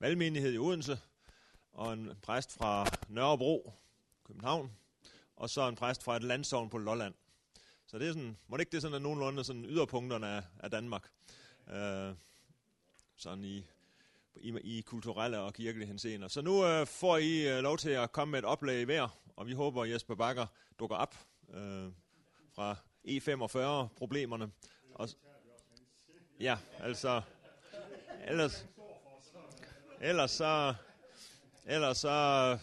valgmenighed i Odense, og en præst fra Nørrebro, København, og så en præst fra et landsovn på Lolland. Så det er sådan, må det ikke det er sådan, at nogenlunde sådan yderpunkterne af, af Danmark. Øh, sådan i, i, i kulturelle og kirkelige henseender. Så nu øh, får I øh, lov til at komme med et oplæg hver, og vi håber, at Jesper Bakker dukker op øh, fra E45-problemerne. Og, ja, altså, ellers, ellers så, ellers så,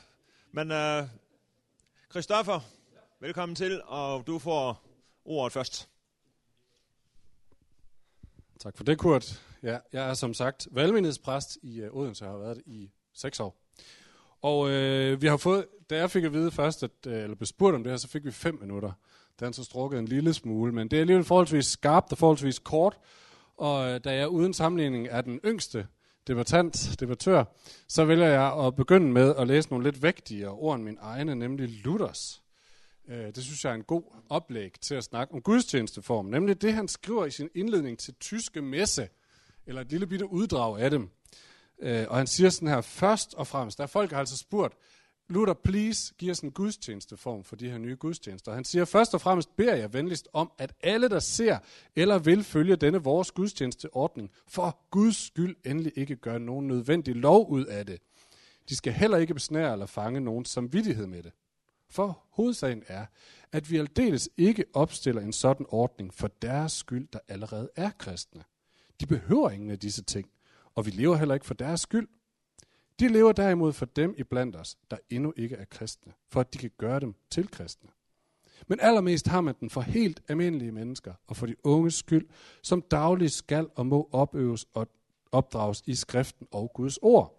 men øh, Christoffer, velkommen til, og du får ordet først. Tak for det, Kurt. Ja, jeg er som sagt valgmenighedspræst i øh, Odense, og har været det i seks år. Og øh, vi har fået, da jeg fik at vide først, at, øh, eller blev spurgt om det her, så fik vi fem minutter. Den så altså strukket en lille smule, men det er alligevel forholdsvis skarpt og forholdsvis kort. Og øh, da jeg uden sammenligning er den yngste debattant, debattør, så vælger jeg at begynde med at læse nogle lidt vægtigere ord end min egne, nemlig Luthers. Øh, det synes jeg er en god oplæg til at snakke om gudstjenesteform, nemlig det, han skriver i sin indledning til tyske messe, eller et lille bitte uddrag af dem. Øh, og han siger sådan her, først og fremmest, der er folk, der har altså spurgt, Luther, please, giv os en gudstjenesteform for de her nye gudstjenester. Han siger, først og fremmest beder jeg venligst om, at alle, der ser eller vil følge denne vores gudstjenesteordning, for Guds skyld endelig ikke gør nogen nødvendig lov ud af det. De skal heller ikke besnære eller fange nogen samvittighed med det. For hovedsagen er, at vi aldeles ikke opstiller en sådan ordning for deres skyld, der allerede er kristne. De behøver ingen af disse ting, og vi lever heller ikke for deres skyld. De lever derimod for dem i blandt os, der endnu ikke er kristne, for at de kan gøre dem til kristne. Men allermest har man den for helt almindelige mennesker og for de unges skyld, som dagligt skal og må opøves og opdrages i skriften og Guds ord.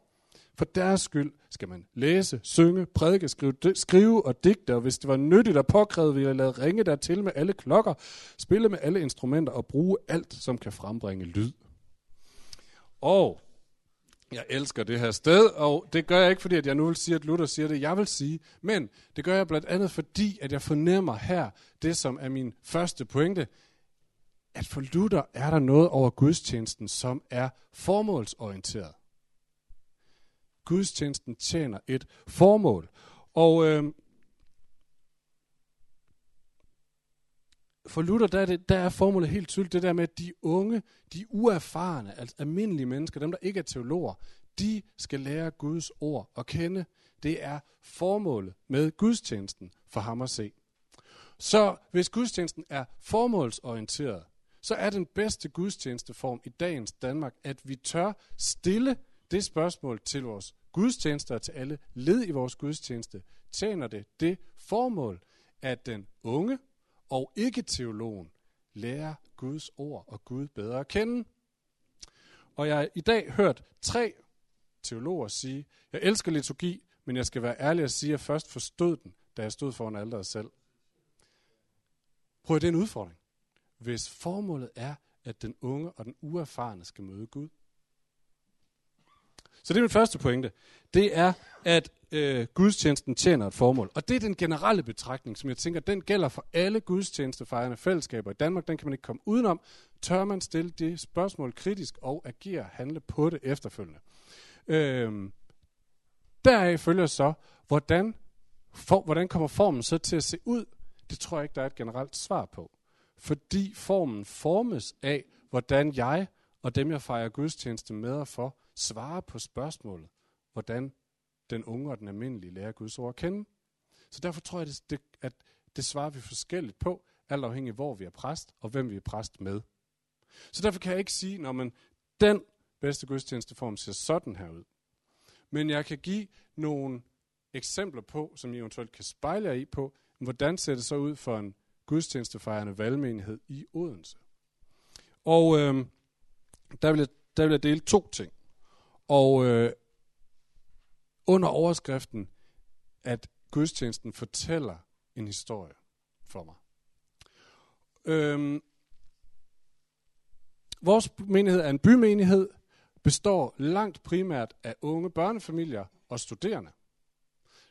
For deres skyld skal man læse, synge, prædike, skrive, skrive og digte, og hvis det var nyttigt og påkrævet, ville jeg lade ringe dertil med alle klokker, spille med alle instrumenter og bruge alt, som kan frembringe lyd. Og jeg elsker det her sted, og det gør jeg ikke, fordi at jeg nu vil sige, at Luther siger det, jeg vil sige, men det gør jeg blandt andet, fordi at jeg fornemmer her det, som er min første pointe, at for Luther er der noget over gudstjenesten, som er formålsorienteret. Gudstjenesten tjener et formål. Og øh, for Luther, der er, det, der er formålet helt tydeligt det der med, at de unge, de uerfarne, altså almindelige mennesker, dem der ikke er teologer, de skal lære Guds ord at kende. Det er formålet med gudstjenesten for ham at se. Så hvis gudstjenesten er formålsorienteret, så er den bedste gudstjenesteform i dagens Danmark, at vi tør stille det spørgsmål til vores gudstjenester og til alle led i vores gudstjeneste, tjener det det formål, at den unge og ikke-teologen lærer Guds ord og Gud bedre at kende. Og jeg har i dag hørt tre teologer sige, jeg elsker liturgi, men jeg skal være ærlig og sige, at jeg først forstod den, da jeg stod foran alderet selv. Prøv det er en udfordring. Hvis formålet er, at den unge og den uerfarne skal møde Gud, så det er min første pointe. Det er, at øh, gudstjenesten tjener et formål. Og det er den generelle betragtning, som jeg tænker, den gælder for alle gudstjenestefejrende fællesskaber i Danmark. Den kan man ikke komme udenom. Tør man stille det spørgsmål kritisk og agere, handle på det efterfølgende. Øh, deraf følger så, hvordan, for, hvordan kommer formen så til at se ud? Det tror jeg ikke, der er et generelt svar på. Fordi formen formes af, hvordan jeg og dem, jeg fejrer gudstjeneste med og for, svare på spørgsmålet, hvordan den unge og den almindelige lærer Guds ord at kende. Så derfor tror jeg, at det, at det svarer vi forskelligt på, alt afhængig af, hvor vi er præst, og hvem vi er præst med. Så derfor kan jeg ikke sige, når man den bedste gudstjenesteform ser sådan her ud. Men jeg kan give nogle eksempler på, som I eventuelt kan spejle jer i på, hvordan ser det så ud for en gudstjenestefejrende valgmenighed i Odense. Og øh, der, vil jeg, der vil jeg dele to ting. Og øh, under overskriften, at gudstjenesten fortæller en historie for mig. Øhm, vores menighed er en bymenighed, består langt primært af unge børnefamilier og studerende.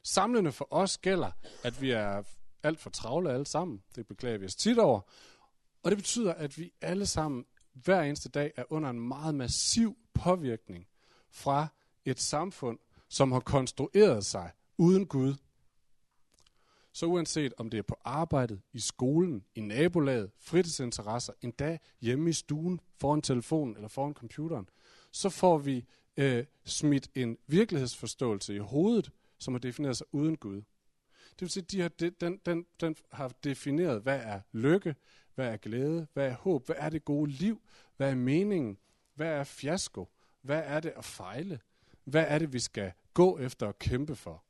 Samlende for os gælder, at vi er alt for travle alle sammen. Det beklager vi os tit over. Og det betyder, at vi alle sammen hver eneste dag er under en meget massiv påvirkning fra et samfund, som har konstrueret sig uden Gud. Så uanset om det er på arbejdet, i skolen, i nabolaget, fritidsinteresser, endda hjemme i stuen, foran telefonen eller foran computeren, så får vi øh, smidt en virkelighedsforståelse i hovedet, som har defineret sig uden Gud. Det vil sige, at de har de, den, den, den har defineret, hvad er lykke, hvad er glæde, hvad er håb, hvad er det gode liv, hvad er meningen, hvad er fiasko, hvad er det at fejle, hvad er det, vi skal gå efter og kæmpe for.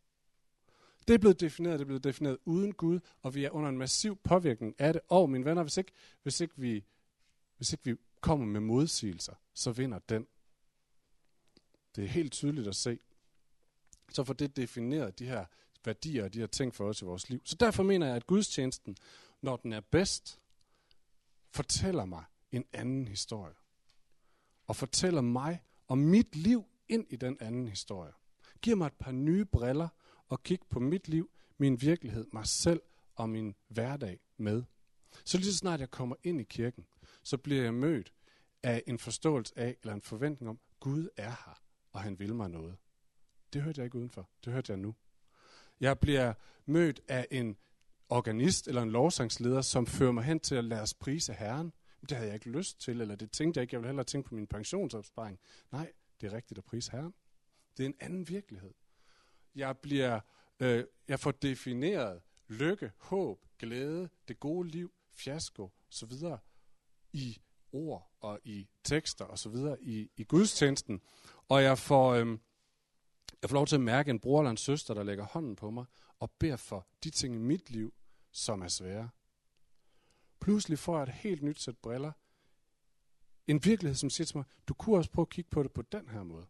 Det er blevet defineret, det er blevet defineret uden Gud, og vi er under en massiv påvirkning af det. Og mine venner, hvis ikke, hvis ikke, vi, hvis ikke vi kommer med modsigelser, så vinder den. Det er helt tydeligt at se. Så får det defineret de her værdier og de her ting for os i vores liv. Så derfor mener jeg, at gudstjenesten, når den er bedst, fortæller mig en anden historie. Og fortæller mig om mit liv ind i den anden historie. Giver mig et par nye briller og kig på mit liv, min virkelighed, mig selv og min hverdag med. Så lige så snart jeg kommer ind i kirken, så bliver jeg mødt af en forståelse af, eller en forventning om, Gud er her, og han vil mig noget. Det hørte jeg ikke udenfor. Det hørte jeg nu. Jeg bliver mødt af en organist eller en lovsangsleder, som fører mig hen til at lade os prise Herren. Det havde jeg ikke lyst til, eller det tænkte jeg ikke. Jeg ville hellere tænke på min pensionsopsparing. Nej, det er rigtigt at prise Herren. Det er en anden virkelighed. Jeg bliver, øh, jeg får defineret lykke, håb, glæde, det gode liv, fiasko osv. i ord og i tekster og så videre i, i gudstjenesten. Og jeg får, øh, jeg får lov til at mærke en bror eller en søster, der lægger hånden på mig og beder for de ting i mit liv, som er svære. Pludselig får jeg et helt nyt sæt briller. En virkelighed, som siger til mig, du kunne også prøve at kigge på det på den her måde.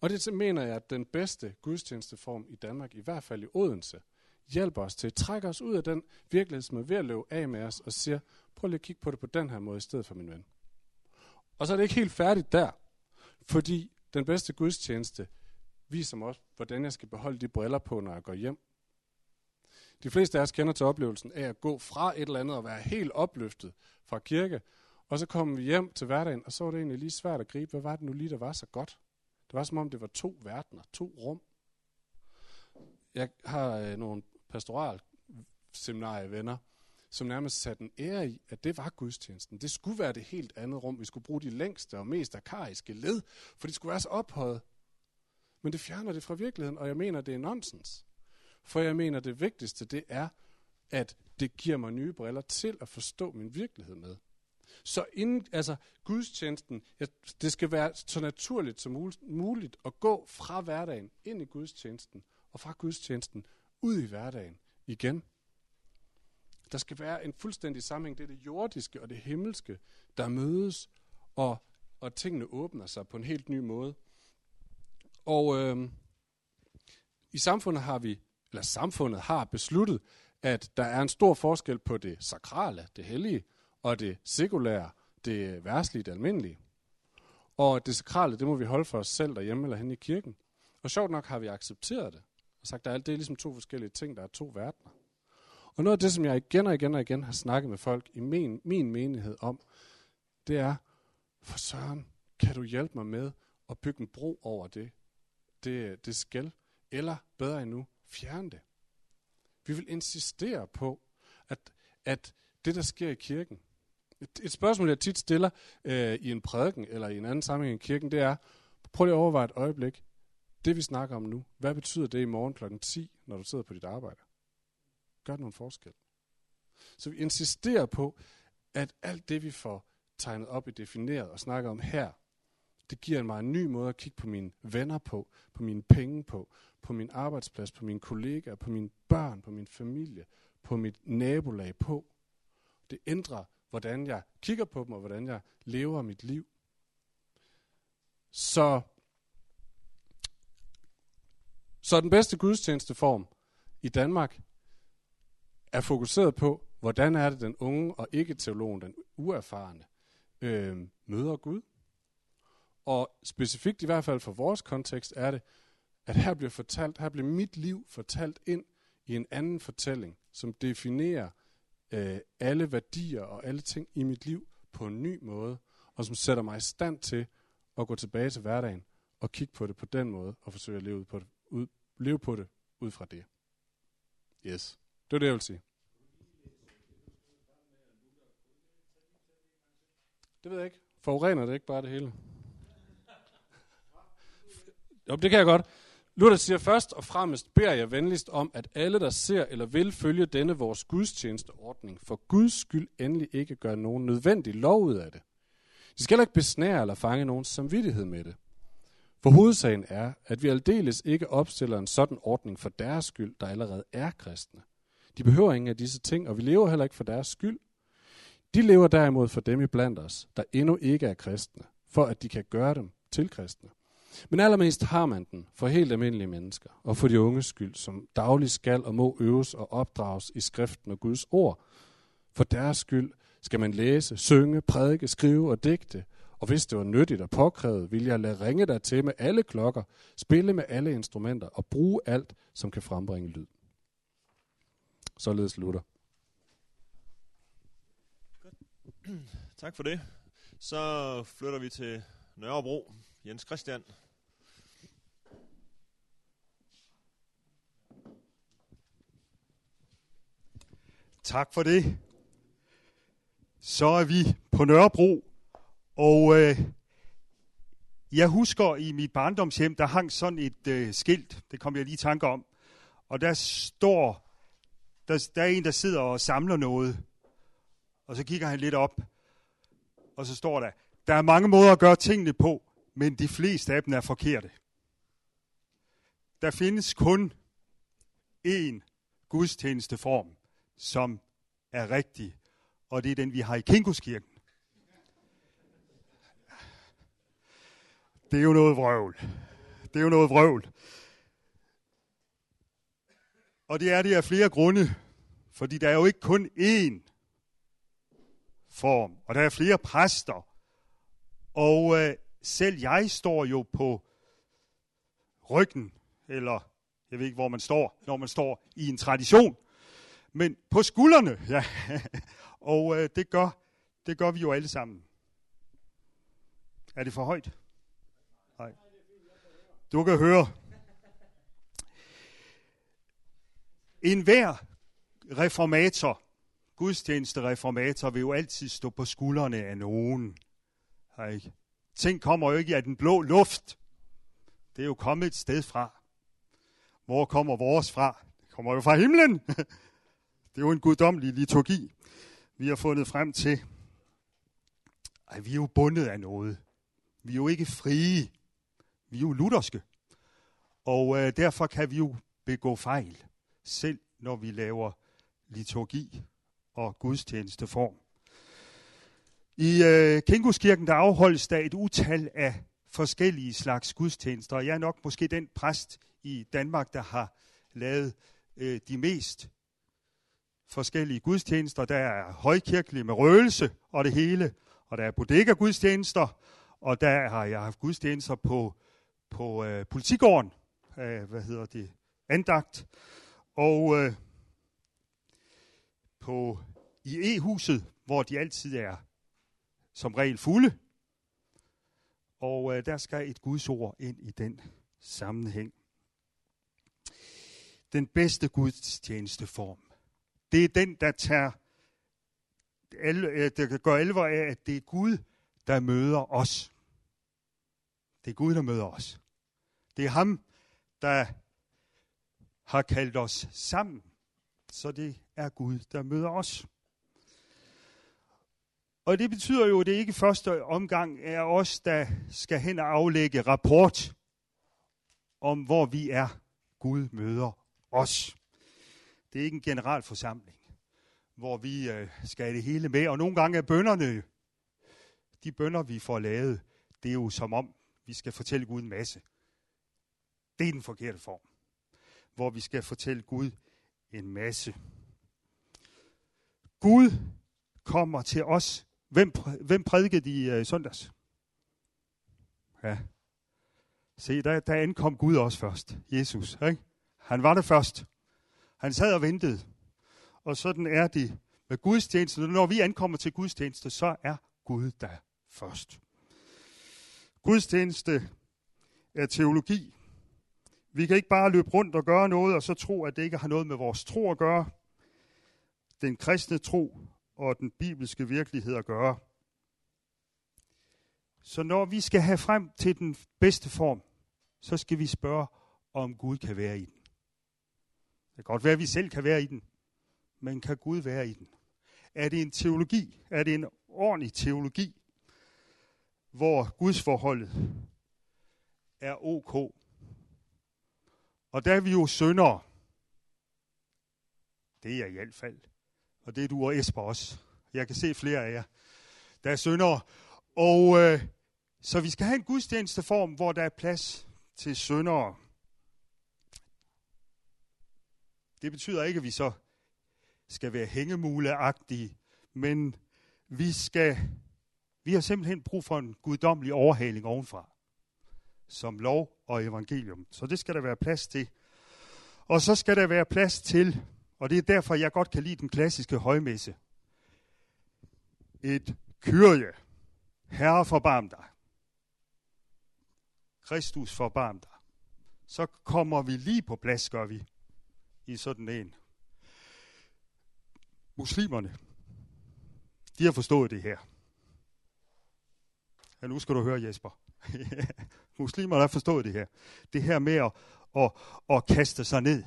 Og det mener jeg, at den bedste gudstjenesteform i Danmark, i hvert fald i Odense, hjælper os til at trække os ud af den virkelighed, som er ved at løbe af med os, og siger, prøv lige at kigge på det på den her måde i stedet for min ven. Og så er det ikke helt færdigt der, fordi den bedste gudstjeneste viser mig også, hvordan jeg skal beholde de briller på, når jeg går hjem. De fleste af os kender til oplevelsen af at gå fra et eller andet og være helt opløftet fra kirke, og så kommer vi hjem til hverdagen, og så var det egentlig lige svært at gribe, hvad var det nu lige, der var så godt? Det var som om, det var to verdener, to rum. Jeg har øh, nogle pastoral venner, som nærmest satte en ære i, at det var gudstjenesten. Det skulle være det helt andet rum. Vi skulle bruge de længste og mest arkaiske led, for det skulle være så ophøjet. Men det fjerner det fra virkeligheden, og jeg mener, det er nonsens. For jeg mener, det vigtigste, det er, at det giver mig nye briller til at forstå min virkelighed med. Så inden, altså, gudstjenesten, ja, det skal være så naturligt som muligt at gå fra hverdagen ind i gudstjenesten, og fra gudstjenesten ud i hverdagen igen. Der skal være en fuldstændig sammenhæng. Det er det jordiske og det himmelske, der mødes, og, og tingene åbner sig på en helt ny måde. Og øh, i samfundet har vi, eller samfundet har besluttet, at der er en stor forskel på det sakrale, det hellige, og det sekulære, det værtslige, det almindelige. Og det sakrale, det må vi holde for os selv derhjemme eller hen i kirken. Og sjovt nok har vi accepteret det. Og sagt, at det er ligesom to forskellige ting, der er to verdener. Og noget af det, som jeg igen og igen og igen har snakket med folk i min, min menighed om, det er, for Søren, kan du hjælpe mig med at bygge en bro over det, det, det skal, eller bedre endnu, fjerne det. Vi vil insistere på, at, at det, der sker i kirken, et, et spørgsmål, jeg tit stiller øh, i en prædiken eller i en anden sammenhæng i kirken, det er, prøv lige at overveje et øjeblik, det vi snakker om nu, hvad betyder det i morgen kl. 10, når du sidder på dit arbejde? Gør det nogen forskel? Så vi insisterer på, at alt det, vi får tegnet op i defineret og snakker om her, det giver mig en ny måde at kigge på mine venner på, på mine penge på, på min arbejdsplads, på mine kollegaer, på mine børn, på min familie, på mit nabolag på. Det ændrer hvordan jeg kigger på dem, og hvordan jeg lever mit liv. Så, så den bedste gudstjenesteform i Danmark er fokuseret på, hvordan er det den unge og ikke-teologen, den uerfarne, øh, møder Gud. Og specifikt i hvert fald for vores kontekst er det, at her bliver fortalt, her bliver mit liv fortalt ind i en anden fortælling, som definerer øh, alle værdier og alle ting i mit liv på en ny måde, og som sætter mig i stand til at gå tilbage til hverdagen og kigge på det på den måde, og forsøge at leve, ud på det, ud, leve på det ud fra det. Yes. Det er det, jeg vil sige. Det ved jeg ikke. Forurener det ikke bare det hele? Jo, det kan jeg godt. Luther siger først og fremmest, beder jeg venligst om, at alle, der ser eller vil følge denne vores gudstjenesteordning, for Guds skyld endelig ikke gør nogen nødvendig lov ud af det. De skal heller ikke besnære eller fange nogens samvittighed med det. For hovedsagen er, at vi aldeles ikke opstiller en sådan ordning for deres skyld, der allerede er kristne. De behøver ingen af disse ting, og vi lever heller ikke for deres skyld. De lever derimod for dem i blandt os, der endnu ikke er kristne, for at de kan gøre dem til kristne. Men allermest har man den for helt almindelige mennesker, og for de unges skyld, som daglig skal og må øves og opdrages i skriften og Guds ord. For deres skyld skal man læse, synge, prædike, skrive og digte, og hvis det var nyttigt og påkrævet, vil jeg lade ringe dig til med alle klokker, spille med alle instrumenter og bruge alt, som kan frembringe lyd. Således Luther. Tak for det. Så flytter vi til Nørrebro. Jens Christian. Tak for det. Så er vi på Nørrebro, og øh, jeg husker i mit barndomshjem, der hang sådan et øh, skilt, det kom jeg lige i tanke om, og der står, der, der er en, der sidder og samler noget, og så kigger han lidt op, og så står der, der er mange måder at gøre tingene på, men de fleste af dem er forkerte. Der findes kun én gudstjenesteform, som er rigtig, og det er den, vi har i Kinkuskirken. Det er jo noget vrøvl. Det er jo noget vrøvl. Og det er det af flere grunde, fordi der er jo ikke kun én form, og der er flere præster. Og øh, selv jeg står jo på ryggen, eller jeg ved ikke, hvor man står, når man står i en tradition, men på skuldrene, ja. og øh, det, gør, det gør vi jo alle sammen. Er det for højt? Nej. Du kan høre. En hver reformator, gudstjenestereformator, vil jo altid stå på skuldrene af nogen. Ikke? Ting kommer jo ikke af den blå luft. Det er jo kommet et sted fra. Hvor kommer vores fra? Det kommer jo fra himlen. Det er jo en guddommelig liturgi, vi har fundet frem til. Ej, vi er jo bundet af noget. Vi er jo ikke frie. Vi er jo lutherske. Og øh, derfor kan vi jo begå fejl, selv når vi laver liturgi og gudstjenesteform. I øh, Kinguskirken der afholdes der et utal af forskellige slags gudstjenester, og jeg er nok måske den præst i Danmark, der har lavet øh, de mest forskellige gudstjenester. Der er højkirkelige med røgelse og det hele, og der er bodega-gudstjenester, og der har jeg haft gudstjenester på, på øh, politigården, øh, hvad hedder det, andagt, og øh, på i E-huset, hvor de altid er som regel fulde. Og øh, der skal et Guds ord ind i den sammenhæng. Den bedste gudstjenesteform, det er den, der tager øh, der gør alvor af, at det er Gud, der møder os. Det er Gud, der møder os. Det er ham, der har kaldt os sammen. Så det er Gud, der møder os. Og det betyder jo, at det ikke første omgang er os, der skal hen og aflægge rapport om, hvor vi er. Gud møder os. Det er ikke en generalforsamling, hvor vi øh, skal have det hele med. Og nogle gange er bønderne, de bønder, vi får lavet, det er jo som om, vi skal fortælle Gud en masse. Det er den forkerte form, hvor vi skal fortælle Gud en masse. Gud kommer til os. Hvem, hvem prædikede de i søndags? Ja. Se, der, der ankom Gud også først. Jesus. Ikke? Han var der først. Han sad og ventede. Og sådan er det med gudstjeneste. Når vi ankommer til gudstjeneste, så er Gud der først. Gudstjeneste er teologi. Vi kan ikke bare løbe rundt og gøre noget, og så tro, at det ikke har noget med vores tro at gøre. Den kristne tro og den bibelske virkelighed at gøre. Så når vi skal have frem til den bedste form, så skal vi spørge, om Gud kan være i den. Det kan godt være, at vi selv kan være i den, men kan Gud være i den? Er det en teologi? Er det en ordentlig teologi, hvor Guds forholdet er ok? Og der er vi jo syndere. Det er jeg i hvert fald. Og det er du og Esper også. Jeg kan se flere af jer, der er syndere. Og øh, så vi skal have en gudstjenesteform, hvor der er plads til syndere. Det betyder ikke, at vi så skal være hængemuleagtige, men vi skal vi har simpelthen brug for en guddommelig overhaling ovenfra, som lov og evangelium. Så det skal der være plads til. Og så skal der være plads til, og det er derfor, jeg godt kan lide den klassiske højmesse. Et kyrie. Herre forbarm dig. Kristus forbarm dig. Så kommer vi lige på plads, gør vi, i sådan en. Muslimerne, de har forstået det her. Ja, nu skal du høre, Jesper. Muslimerne har forstået det her. Det her med at, at, at kaste sig ned.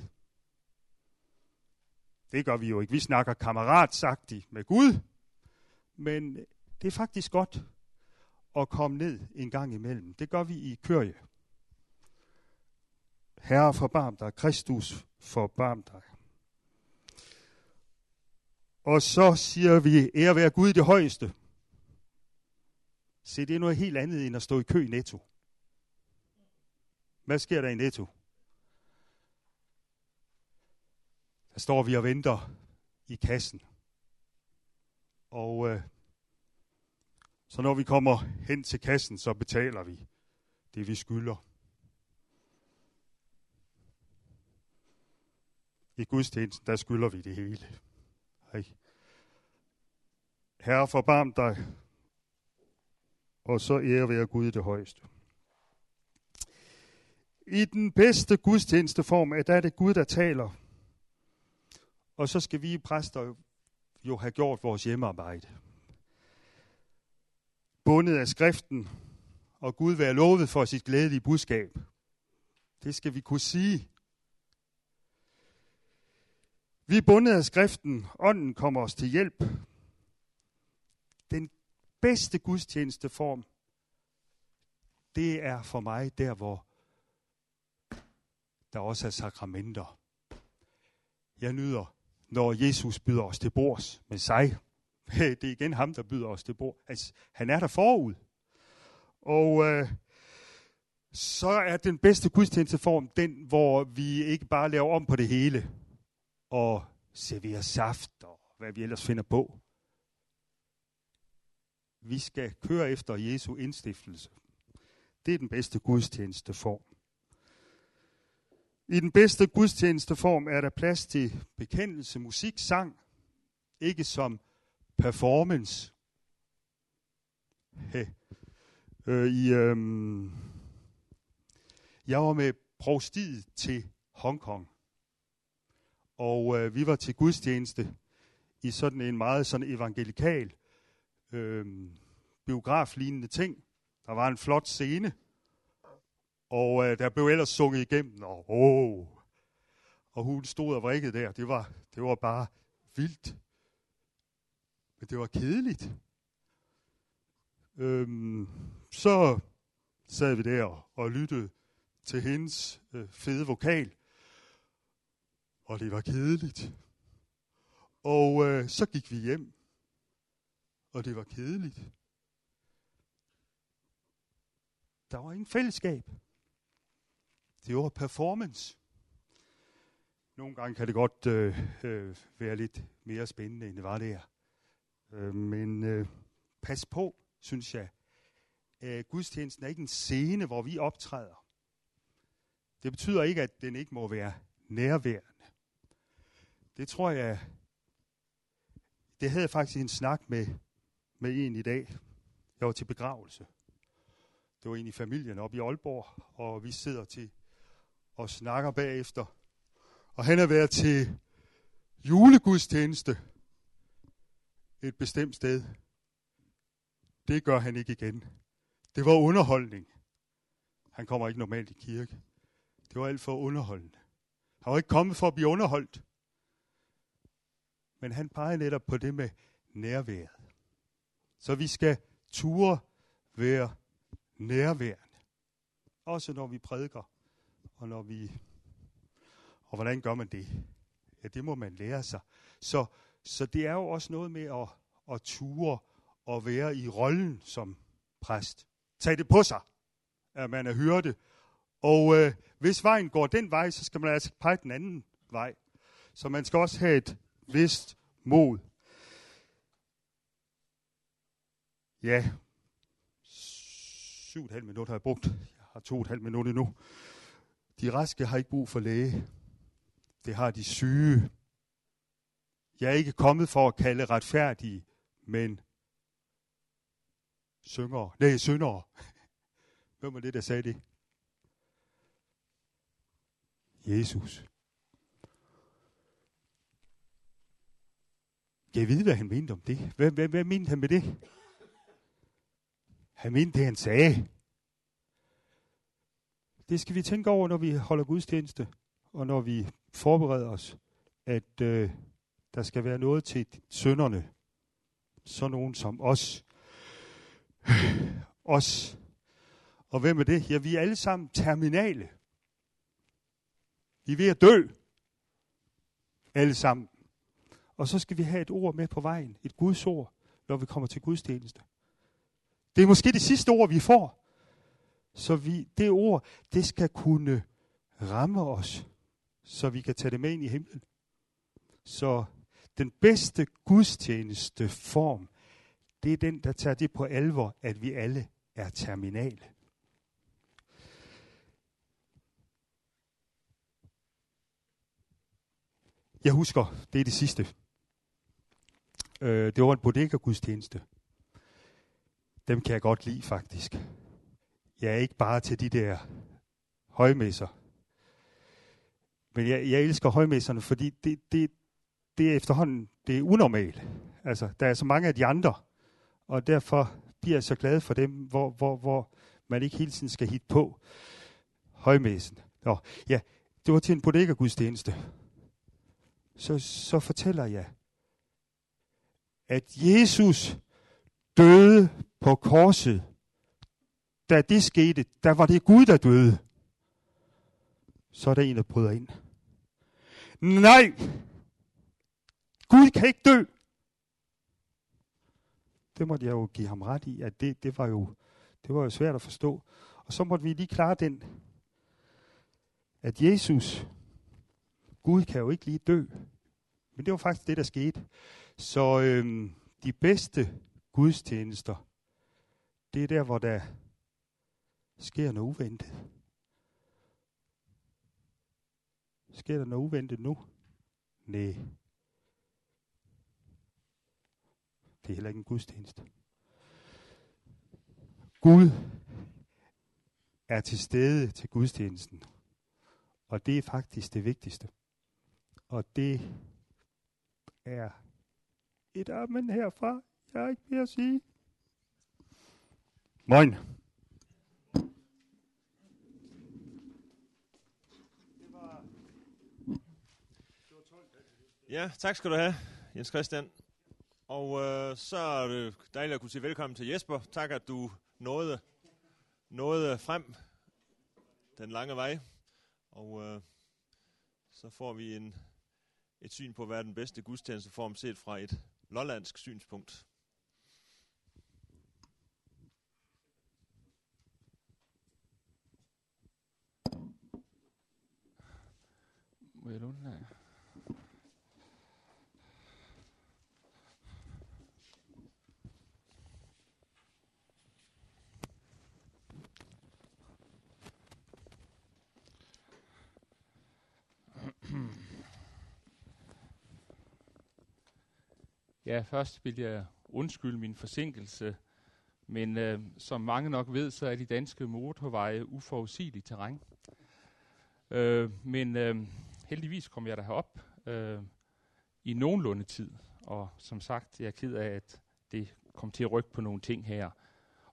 Det gør vi jo ikke. Vi snakker kammeratsagtigt med Gud. Men det er faktisk godt at komme ned en gang imellem. Det gør vi i Kørie. Herre, forbarm dig. Kristus, forbarm dig. Og så siger vi, ære være Gud i det højeste. Se, det er noget helt andet end at stå i kø i Netto. Hvad sker der i Netto? Der står vi og venter i kassen. Og øh, så når vi kommer hen til kassen, så betaler vi det, vi skylder. I gudstjenesten, der skylder vi det hele. Hej. Herre, forbarm dig, og så ære være Gud det højeste. I den bedste gudstjenesteform er der det Gud, der taler. Og så skal vi præster jo have gjort vores hjemmearbejde. Bundet af skriften, og Gud være lovet for sit glædelige budskab. Det skal vi kunne sige. Vi er bundet af skriften. Ånden kommer os til hjælp. Den bedste gudstjenesteform, det er for mig der, hvor der også er sakramenter. Jeg nyder, når Jesus byder os til bords med sig. Det er igen ham, der byder os til bord. Altså, han er der forud. Og øh, så er den bedste gudstjenesteform den, hvor vi ikke bare laver om på det hele og serverer saft og hvad vi ellers finder på. Vi skal køre efter Jesu indstiftelse. Det er den bedste gudstjenesteform. I den bedste gudstjenesteform er der plads til bekendelse, musik, sang, ikke som performance. Hey. Øh, i, øh, jeg var med provstiet til Hongkong, og øh, vi var til gudstjeneste i sådan en meget sådan evangelikal øh, biograflignende ting. Der var en flot scene, og øh, der blev ellers sunget igennem, og, oh, og hun stod og vrikkede der. Det var, det var bare vildt. Men det var kedeligt. Øhm, så sad vi der og lyttede til hendes øh, fede vokal. Og det var kedeligt. Og øh, så gik vi hjem og det var kedeligt. Der var ingen fællesskab. Det var performance. Nogle gange kan det godt øh, øh, være lidt mere spændende, end det var der. Øh, men øh, pas på, synes jeg. Øh, gudstjenesten er ikke en scene, hvor vi optræder. Det betyder ikke, at den ikke må være nærværende. Det tror jeg, det havde jeg faktisk en snak med med en i dag. Jeg var til begravelse. Det var en i familien oppe i Aalborg, og vi sidder til og snakker bagefter. Og han er været til julegudstjeneste et bestemt sted. Det gør han ikke igen. Det var underholdning. Han kommer ikke normalt i kirke. Det var alt for underholdende. Han var ikke kommet for at blive underholdt. Men han peger netop på det med nærværet. Så vi skal ture være nærværende. Også når vi prædiker, og når vi... Og hvordan gør man det? Ja, det må man lære sig. Så, så det er jo også noget med at, at ture og være i rollen som præst. Tag det på sig, at man er hyrde. Og øh, hvis vejen går den vej, så skal man altså pege den anden vej. Så man skal også have et vist mod. Ja, syv og et halvt minut har jeg brugt. Jeg har to og et halvt minut endnu. De raske har ikke brug for læge. Det har de syge. Jeg er ikke kommet for at kalde retfærdige, men syngere. Nej, syndere. Hvem var det, der sagde det? Jesus. Jeg ved, hvad han mente om det. Hvad, hvad, hvad mente han med det? Han mente det, han sagde. Det skal vi tænke over, når vi holder gudstjeneste, og når vi forbereder os, at øh, der skal være noget til sønderne. Så nogen som os. os. Og hvem er det? Ja, vi er alle sammen terminale. Vi er ved at dø. Alle sammen. Og så skal vi have et ord med på vejen. Et Guds ord, når vi kommer til gudstjeneste. Det er måske det sidste ord, vi får. Så vi, det ord, det skal kunne ramme os, så vi kan tage det med ind i himlen. Så den bedste gudstjeneste form, det er den, der tager det på alvor, at vi alle er terminale. Jeg husker, det er det sidste. Øh, det var en bodega-gudstjeneste. Dem kan jeg godt lide, faktisk. Jeg er ikke bare til de der højmesser. Men jeg, jeg elsker højmesserne, fordi det, det, det er efterhånden det er unormalt. Altså, der er så mange af de andre, og derfor bliver jeg så glad for dem, hvor, hvor, hvor man ikke hele tiden skal hit på højmessen. Nå, ja, det var til en bodega-gudstjeneste. Så, så fortæller jeg, at Jesus døde på korset. Da det skete, der var det Gud, der døde. Så er der en, der bryder ind. Nej! Gud kan ikke dø! Det måtte jeg jo give ham ret i, at det, det, var, jo, det var jo svært at forstå. Og så måtte vi lige klare den, at Jesus, Gud kan jo ikke lige dø. Men det var faktisk det, der skete. Så øhm, de bedste gudstjenester, det er der, hvor der sker noget uventet. Sker der noget uventet nu? Nej. Det er heller ikke en gudstjeneste. Gud er til stede til gudstjenesten. Og det er faktisk det vigtigste. Og det er et amen herfra. Jeg har ikke mere at sige. Moin. Ja, tak skal du have, Jens Christian. Og øh, så er det dejligt at kunne sige velkommen til Jesper. Tak, at du nåede, nåede frem den lange vej. Og øh, så får vi en, et syn på, hvad er den bedste gudstjenesteform set fra et lollandsk synspunkt. Må jeg låne den her? Ja, først vil jeg undskylde min forsinkelse Men øh, som mange nok ved, så er de danske motorveje uforudsigeligt terræn. Øh, men øh, heldigvis kom jeg derop øh, i nogenlunde tid. Og som sagt, jeg er ked af, at det kom til at rykke på nogle ting her.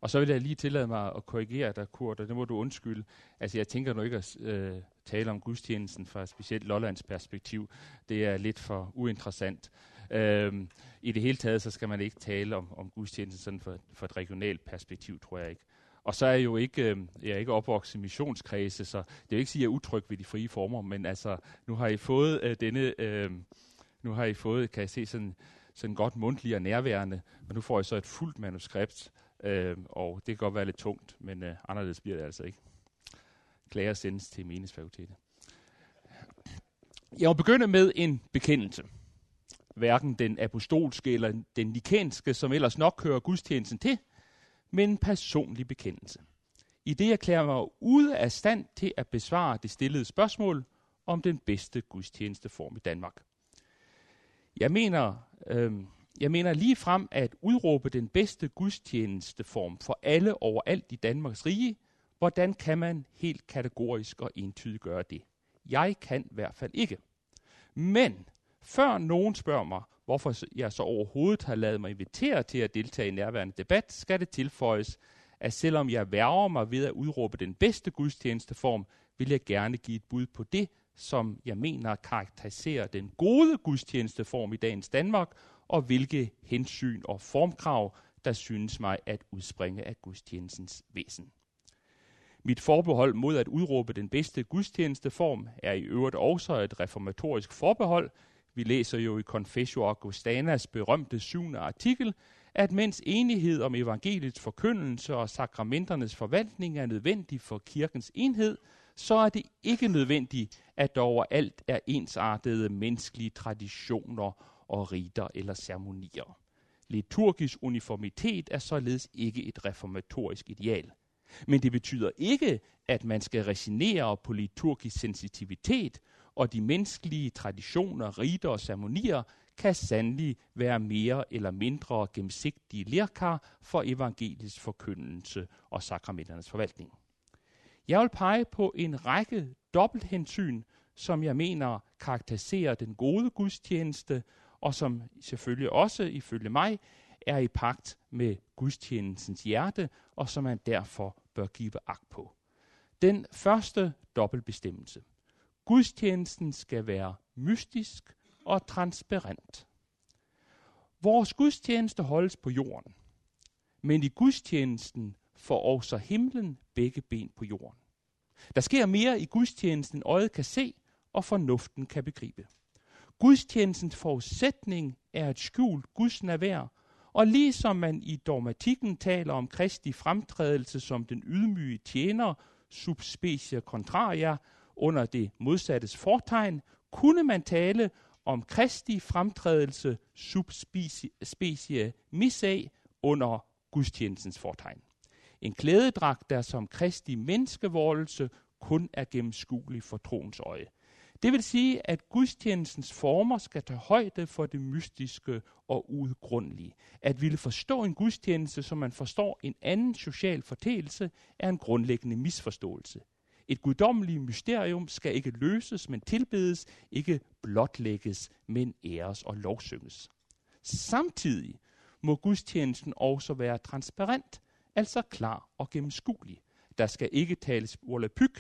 Og så vil jeg lige tillade mig at korrigere dig, Kurt, og det må du undskylde. Altså, jeg tænker nu ikke at øh, tale om gudstjenesten fra et specielt Lollands perspektiv. Det er lidt for uinteressant. Øhm, I det hele taget, så skal man ikke tale om, om gudstjenesten sådan for, for et regionalt perspektiv, tror jeg ikke. Og så er jeg jo ikke, øh, jeg er ikke opvokset i missionskredse, så det vil ikke sige, at jeg er utryg ved de frie former, men altså, nu har I fået øh, denne, øh, nu har I fået, kan jeg se, sådan, sådan godt mundtlig og nærværende, og nu får jeg så et fuldt manuskript, øh, og det kan godt være lidt tungt, men øh, anderledes bliver det altså ikke. Klager sendes til meningsfakultetet. Jeg vil begynde med en bekendelse. Hverken den apostolske eller den nikenske, som ellers nok hører gudstjenesten til, men en personlig bekendelse. I det erklærer mig ude af stand til at besvare det stillede spørgsmål om den bedste gudstjenesteform i Danmark. Jeg mener, øh, jeg mener lige frem at udråbe den bedste gudstjenesteform for alle overalt i Danmarks rige. Hvordan kan man helt kategorisk og entydigt gøre det? Jeg kan i hvert fald ikke. Men før nogen spørger mig, hvorfor jeg så overhovedet har lavet mig invitere til at deltage i nærværende debat, skal det tilføjes, at selvom jeg værger mig ved at udråbe den bedste gudstjenesteform, vil jeg gerne give et bud på det, som jeg mener karakteriserer den gode gudstjenesteform i dagens Danmark, og hvilke hensyn og formkrav, der synes mig at udspringe af gudstjenestens væsen. Mit forbehold mod at udråbe den bedste gudstjenesteform er i øvrigt også et reformatorisk forbehold. Vi læser jo i Confessio Augustanas berømte syvende artikel, at mens enighed om evangeliets forkyndelse og sakramenternes forvaltning er nødvendig for kirkens enhed, så er det ikke nødvendigt, at der overalt er ensartede menneskelige traditioner og riter eller ceremonier. Liturgisk uniformitet er således ikke et reformatorisk ideal. Men det betyder ikke, at man skal resignere på liturgisk sensitivitet, og de menneskelige traditioner, riter og ceremonier kan sandelig være mere eller mindre gennemsigtige lærkar for evangelisk forkyndelse og sakramenternes forvaltning. Jeg vil pege på en række dobbelthensyn, som jeg mener karakteriserer den gode gudstjeneste, og som selvfølgelig også, ifølge mig, er i pagt med gudstjenestens hjerte, og som man derfor bør give agt på. Den første dobbeltbestemmelse. Gudstjenesten skal være mystisk og transparent. Vores gudstjeneste holdes på jorden, men i gudstjenesten får også himlen begge ben på jorden. Der sker mere i gudstjenesten, øjet kan se, og fornuften kan begribe. Gudstjenestens forudsætning er et skjult Guds nærvær, og ligesom man i dogmatikken taler om Kristi fremtrædelse som den ydmyge tjener, subspecie contraria, under det modsattes fortegn, kunne man tale om Kristi fremtrædelse subspecie missae under gudstjenestens fortegn. En klædedragt, der som Kristi menneskevoldelse kun er gennemskuelig for troens øje. Det vil sige, at gudstjenestens former skal tage højde for det mystiske og udgrundlige. At ville forstå en gudstjeneste, som man forstår en anden social fortællelse, er en grundlæggende misforståelse. Et guddommeligt mysterium skal ikke løses, men tilbedes, ikke blotlægges, men æres og lovsynges. Samtidig må gudstjenesten også være transparent, altså klar og gennemskuelig. Der skal ikke tales pyg,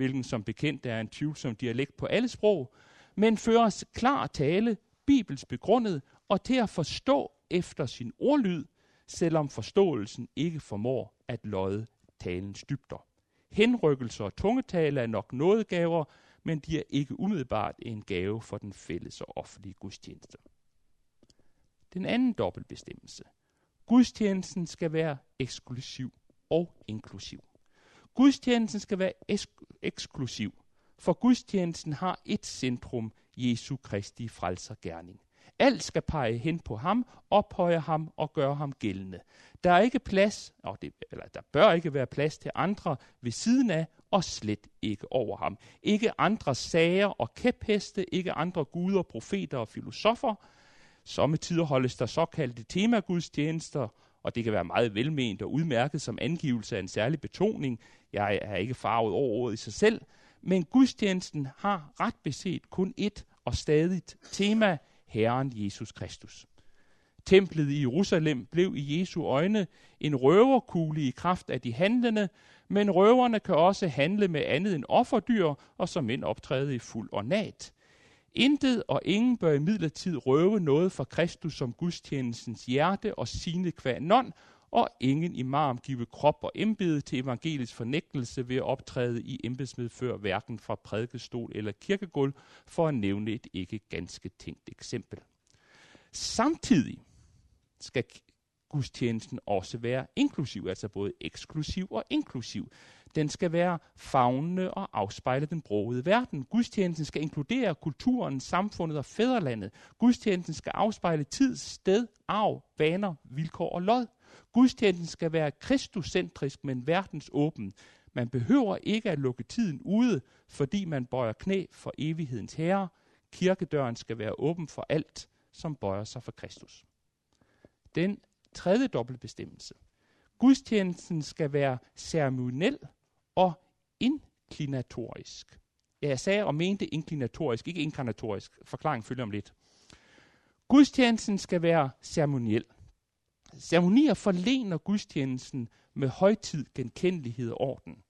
hvilken som bekendt er en tvivlsom dialekt på alle sprog, men føres klar tale, bibels begrundet og til at forstå efter sin ordlyd, selvom forståelsen ikke formår at lodde talens dybder. Henrykkelser og tungetale er nok nådegaver, men de er ikke umiddelbart en gave for den fælles og offentlige gudstjeneste. Den anden dobbeltbestemmelse. Gudstjenesten skal være eksklusiv og inklusiv. Gudstjenesten skal være eks- eksklusiv, for gudstjenesten har et centrum, Jesu Kristi frelsergærning. Alt skal pege hen på ham, ophøje ham og gøre ham gældende. Der er ikke plads, og det, eller der bør ikke være plads til andre ved siden af, og slet ikke over ham. Ikke andre sager og kæpheste, ikke andre guder, profeter og filosofer. Sommetider holdes der såkaldte temagudstjenester, og det kan være meget velment og udmærket som angivelse af en særlig betoning. Jeg er ikke farvet over ordet i sig selv, men gudstjenesten har ret beset kun et og stadigt tema, Herren Jesus Kristus. Templet i Jerusalem blev i Jesu øjne en røverkugle i kraft af de handlende, men røverne kan også handle med andet end offerdyr, og som end optræde i fuld ornat. Intet og ingen bør imidlertid røve noget fra Kristus som gudstjenestens hjerte og sine kvanon, og ingen imam give krop og embede til evangeliets fornægtelse ved at optræde i embedsmedfør hverken fra prædikestol eller kirkegulv, for at nævne et ikke ganske tænkt eksempel. Samtidig skal gudstjenesten også være inklusiv, altså både eksklusiv og inklusiv. Den skal være fagnende og afspejle den broede verden. Gudstjenesten skal inkludere kulturen, samfundet og fædrelandet. Gudstjenesten skal afspejle tid, sted, arv, vaner, vilkår og lod. Gudstjenesten skal være kristuscentrisk, men verdensåben. Man behøver ikke at lukke tiden ude, fordi man bøjer knæ for evighedens herre. Kirkedøren skal være åben for alt, som bøjer sig for Kristus. Den tredje dobbeltbestemmelse. Gudstjenesten skal være ceremoniel og inklinatorisk. Ja, jeg sagde og mente inklinatorisk, ikke inkarnatorisk. Forklaringen følger om lidt. Gudstjenesten skal være ceremoniel. Ceremonier forlener gudstjenesten med højtid, genkendelighed og orden.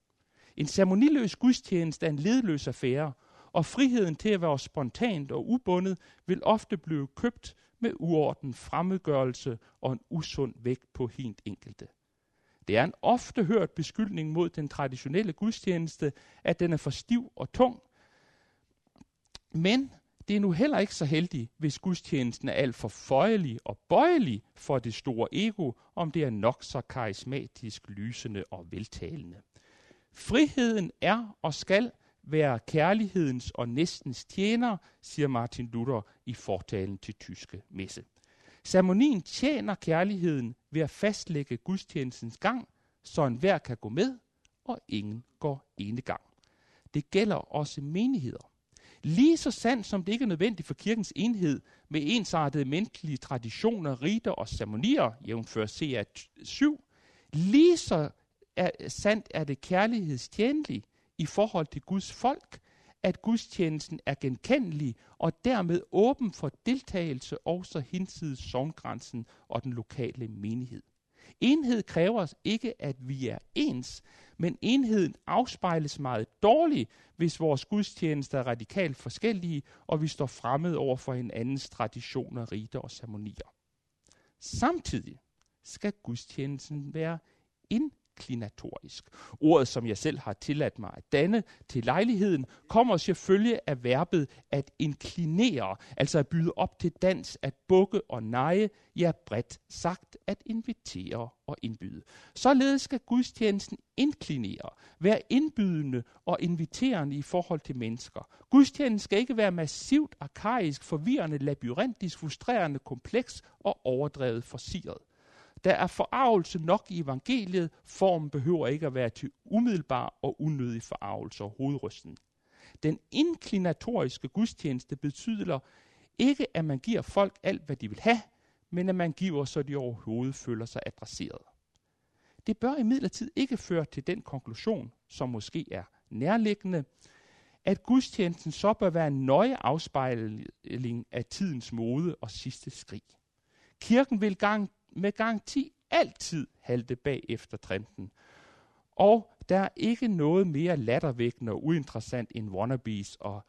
En ceremoniløs gudstjeneste er en ledløs affære, og friheden til at være spontant og ubundet vil ofte blive købt med uorden, fremmedgørelse og en usund vægt på helt enkelte. Det er en ofte hørt beskyldning mod den traditionelle gudstjeneste, at den er for stiv og tung. Men det er nu heller ikke så heldigt, hvis gudstjenesten er alt for føjelig og bøjelig for det store ego, om det er nok så karismatisk, lysende og veltalende. Friheden er og skal være kærlighedens og næstens tjener, siger Martin Luther i fortalen til tyske messe. Ceremonien tjener kærligheden ved at fastlægge gudstjenestens gang, så enhver kan gå med, og ingen går ene gang. Det gælder også menigheder. Lige så sandt som det ikke er nødvendigt for kirkens enhed med ensartede menneskelige traditioner, riter og ceremonier, jævnfør CA 7, lige så er, sandt er det kærlighedstjenligt i forhold til Guds folk, at gudstjenesten er genkendelig og dermed åben for deltagelse også hinsides sovngrænsen og den lokale menighed. Enhed kræver ikke, at vi er ens, men enheden afspejles meget dårligt, hvis vores gudstjenester er radikalt forskellige, og vi står fremmed over for hinandens traditioner, riter og ceremonier. Samtidig skal gudstjenesten være ind inklinatorisk. Ordet, som jeg selv har tilladt mig at danne til lejligheden, kommer selvfølgelig af verbet at inklinere, altså at byde op til dans, at bukke og neje, ja bredt sagt at invitere og indbyde. Således skal gudstjenesten inklinere, være indbydende og inviterende i forhold til mennesker. Gudstjenesten skal ikke være massivt, arkaisk, forvirrende, labyrintisk, frustrerende, kompleks og overdrevet forsiret. Der er forarvelse nok i evangeliet. Formen behøver ikke at være til umiddelbar og unødig forarvelse og hovedrysten. Den inklinatoriske gudstjeneste betyder ikke, at man giver folk alt, hvad de vil have, men at man giver, så de overhovedet føler sig adresseret. Det bør imidlertid ikke føre til den konklusion, som måske er nærliggende, at gudstjenesten så bør være en nøje afspejling af tidens mode og sidste skrig. Kirken vil gang med garanti altid halte bag efter trenden. Og der er ikke noget mere lattervækkende og uinteressant end wannabes og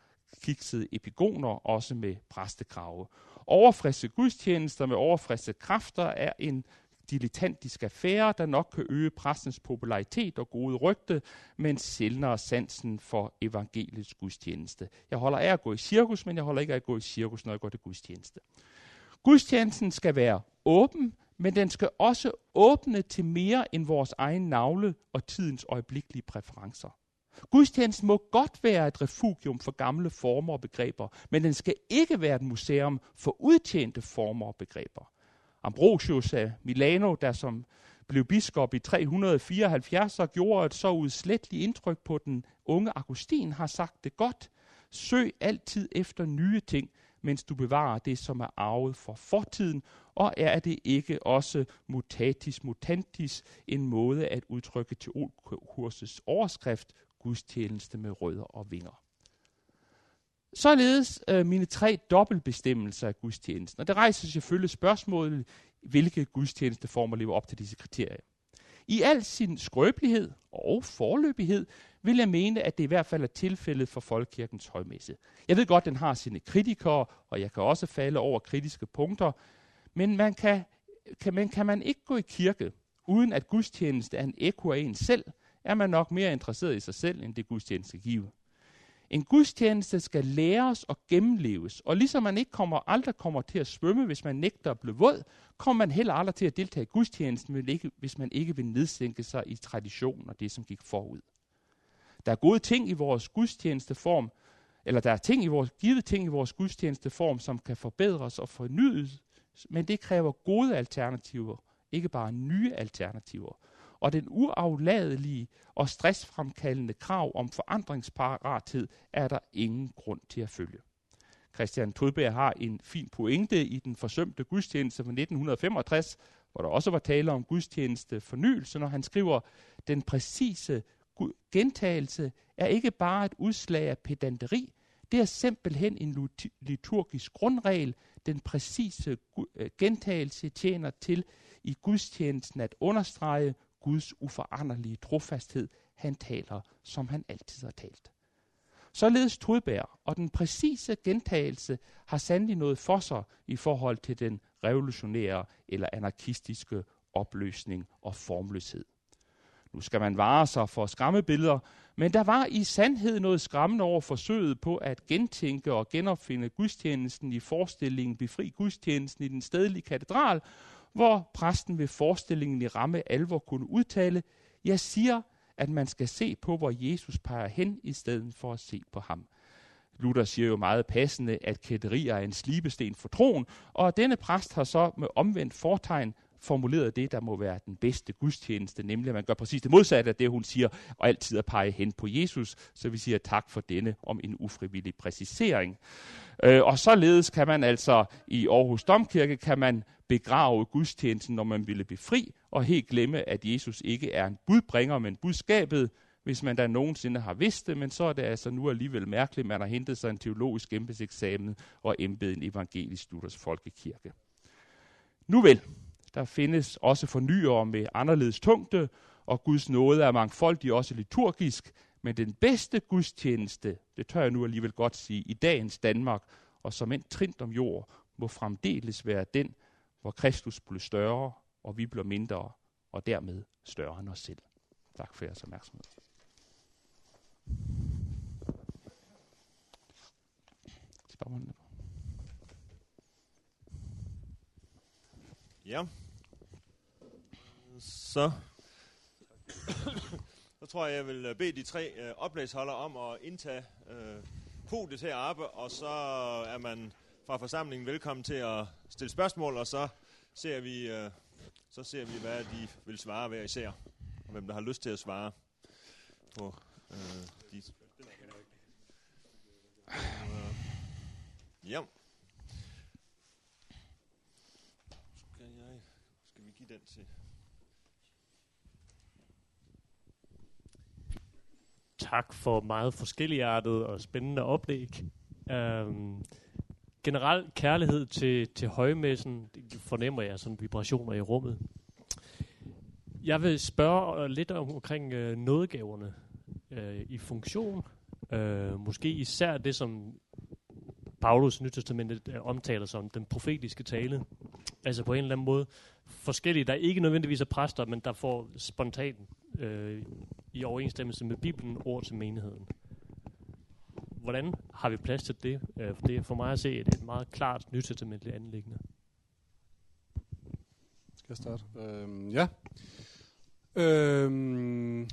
kiksede epigoner, også med præstekrave. Overfriske gudstjenester med overfriske kræfter er en dilettantisk affære, der nok kan øge præstens popularitet og gode rygte, men sjældnere sansen for evangelisk gudstjeneste. Jeg holder af at gå i cirkus, men jeg holder ikke af at gå i cirkus, når jeg går til gudstjeneste. Gudstjenesten skal være åben, men den skal også åbne til mere end vores egen navle og tidens øjeblikkelige præferencer. Gudstjenesten må godt være et refugium for gamle former og begreber, men den skal ikke være et museum for udtjente former og begreber. Ambrosius af Milano, der som blev biskop i 374 og gjorde et så udsletteligt indtryk på den unge Augustin, har sagt det godt. Søg altid efter nye ting, mens du bevarer det, som er arvet for fortiden, og er det ikke også mutatis mutantis, en måde at udtrykke teolkursets overskrift, gudstjeneste med rødder og vinger. Således øh, mine tre dobbeltbestemmelser af gudstjenesten. Og det rejser selvfølgelig spørgsmålet, hvilke gudstjenesteformer lever op til disse kriterier. I al sin skrøbelighed og forløbighed vil jeg mene, at det i hvert fald er tilfældet for Folkekirkens højmesse. Jeg ved godt, at den har sine kritikere, og jeg kan også falde over kritiske punkter, men man kan, kan, man, kan man ikke gå i kirke, uden at gudstjeneste er en ekko af en selv, er man nok mere interesseret i sig selv, end det gudstjeneste giver. En gudstjeneste skal læres og gennemleves, og ligesom man ikke kommer, aldrig kommer til at svømme, hvis man nægter at blive våd, kommer man heller aldrig til at deltage i gudstjenesten, hvis man ikke vil nedsænke sig i traditionen og det, som gik forud. Der er gode ting i vores gudstjenesteform, eller der er ting i vores, givet ting i vores gudstjenesteform, som kan forbedres og fornyes, men det kræver gode alternativer, ikke bare nye alternativer og den uafladelige og stressfremkaldende krav om forandringsparathed er der ingen grund til at følge. Christian Todberg har en fin pointe i den forsømte gudstjeneste fra 1965, hvor der også var tale om gudstjeneste fornyelse, når han skriver, den præcise gentagelse er ikke bare et udslag af pedanteri, det er simpelthen en liturgisk grundregel. Den præcise øh, gentagelse tjener til i gudstjenesten at understrege Guds uforanderlige trofasthed. Han taler, som han altid har talt. Således Tudbær, og den præcise gentagelse har sandelig noget for sig i forhold til den revolutionære eller anarkistiske opløsning og formløshed. Nu skal man vare sig for skræmmebilleder, men der var i sandhed noget skræmmende over forsøget på at gentænke og genopfinde gudstjenesten i forestillingen Befri gudstjenesten i den stedlige katedral, hvor præsten ved forestillingen i ramme alvor kunne udtale, jeg siger, at man skal se på, hvor Jesus peger hen, i stedet for at se på ham. Luther siger jo meget passende, at kætteri er en slibesten for troen, og denne præst har så med omvendt fortegn formuleret det, der må være den bedste gudstjeneste, nemlig at man gør præcis det modsatte af det, hun siger, og altid at pege hen på Jesus. Så vi siger tak for denne om en ufrivillig præcisering. Øh, og således kan man altså i Aarhus Domkirke, kan man begrave gudstjenesten, når man ville befri, og helt glemme, at Jesus ikke er en budbringer, men budskabet, hvis man da nogensinde har vidst det, men så er det altså nu alligevel mærkeligt, at man har hentet sig en teologisk embedseksamen og embedet en evangelisk Luthers folkekirke. Nu vel, der findes også fornyere med anderledes tungte, og Guds nåde er mangfoldig også liturgisk, men den bedste gudstjeneste, det tør jeg nu alligevel godt sige, i dagens Danmark, og som en trint om jord, må fremdeles være den, hvor Kristus blev større, og vi bliver mindre, og dermed større end os selv. Tak for jeres opmærksomhed. Ja. Så, så tror jeg, jeg vil øh, bede de tre øh, oplægsholdere om at indtage øh, podiet heroppe, og så er man fra forsamlingen velkommen til at stille spørgsmål, og så ser vi, øh, så ser vi hvad de vil svare hver især, og hvem der har lyst til at svare på øh, de... Øh, ja. Skal, jeg, skal vi give den til... Tak for meget forskelligartet og spændende oplæg. Um, generel kærlighed til, til højmessen, det fornemmer jeg sådan vibrationer i rummet. Jeg vil spørge øh, lidt om, omkring øh, nådegaverne øh, i funktion. Øh, måske især det, som Paulus Nytestamentet øh, omtaler som den profetiske tale. Altså på en eller anden måde forskellige, der ikke nødvendigvis er præster, men der får spontan øh, i overensstemmelse med Bibelen ord til menigheden hvordan har vi plads til det? Øh, for det er for mig at se et, et meget klart nytestamentligt anlæggende. Skal jeg starte? Øhm, ja. Øhm,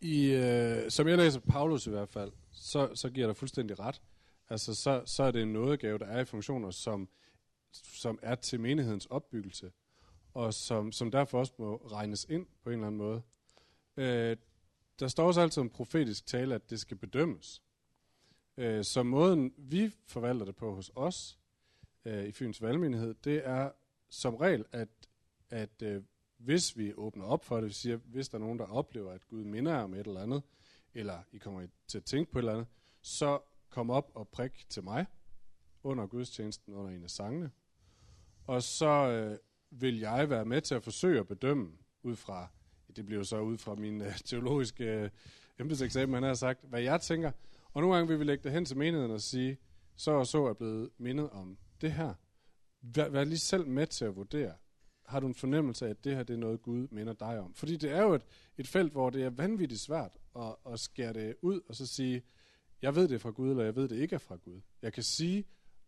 i, øh, som jeg læser Paulus i hvert fald, så, så giver der fuldstændig ret. Altså, så, så er det en nådegave, der er i funktioner, som, som er til menighedens opbyggelse, og som, som derfor også må regnes ind på en eller anden måde. Øh, der står også altid en profetisk tale, at det skal bedømmes. Øh, så måden, vi forvalter det på hos os øh, i Fyns Valgmenighed, det er som regel, at, at øh, hvis vi åbner op for det, vi siger, hvis der er nogen, der oplever, at Gud minder om et eller andet, eller I kommer til at tænke på et eller andet, så kom op og prik til mig under gudstjenesten, under en af sangene. Og så øh, vil jeg være med til at forsøge at bedømme ud fra, det bliver så ud fra min øh, teologiske øh, embedseksamen, han har sagt, hvad jeg tænker. Og nogle gange vil vi lægge det hen til menigheden og sige, så og så er blevet mindet om det her. Vær, vær lige selv med til at vurdere. Har du en fornemmelse af, at det her det er noget, Gud minder dig om? Fordi det er jo et, et felt, hvor det er vanvittigt svært at, at skære det ud og så sige, jeg ved det er fra Gud, eller jeg ved det ikke er fra Gud. Jeg kan sige,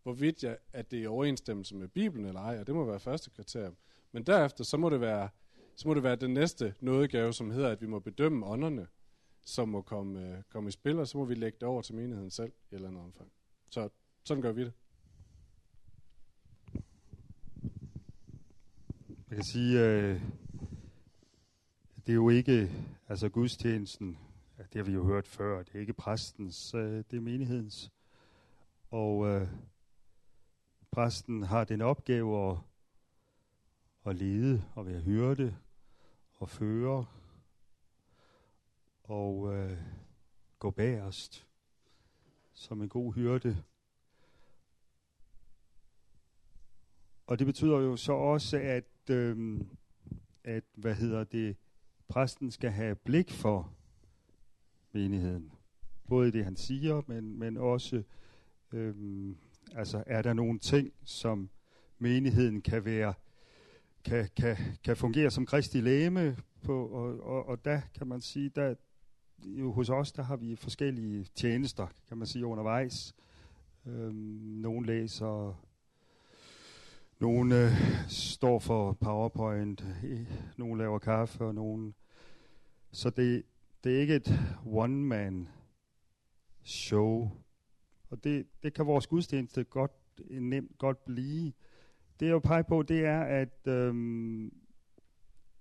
hvorvidt jeg, at det er i overensstemmelse med Bibelen eller ej, og det må være første kriterium. Men derefter, så må det være, så må det være den næste nådegave, som hedder, at vi må bedømme ånderne, som må komme, øh, komme i spil, og så må vi lægge det over til menigheden selv i et eller andet omfang. Så sådan gør vi det. Jeg kan sige, øh, det er jo ikke, altså gudstjenesten, det har vi jo hørt før, det er ikke præstens, øh, det er menighedens. Og øh, præsten har den opgave at, at lede og være hyrde og føre og øh, gå bagerst som en god hyrde. Og det betyder jo så også, at, øh, at hvad hedder det, præsten skal have blik for menigheden. Både i det, han siger, men, men også, øh, altså er der nogle ting, som menigheden kan være, kan, kan, kan fungere som kristi læme på, og, og, og der kan man sige, der, jo hos os, der har vi forskellige tjenester, kan man sige, undervejs. Øhm, nogle læser, nogle øh, står for PowerPoint, øh, nogle laver kaffe, og nogle... Så det, det er ikke et one-man show. Og det, det kan vores gudstjeneste godt, eh, nemt godt blive. Det jeg vil pege på, det er, at øhm,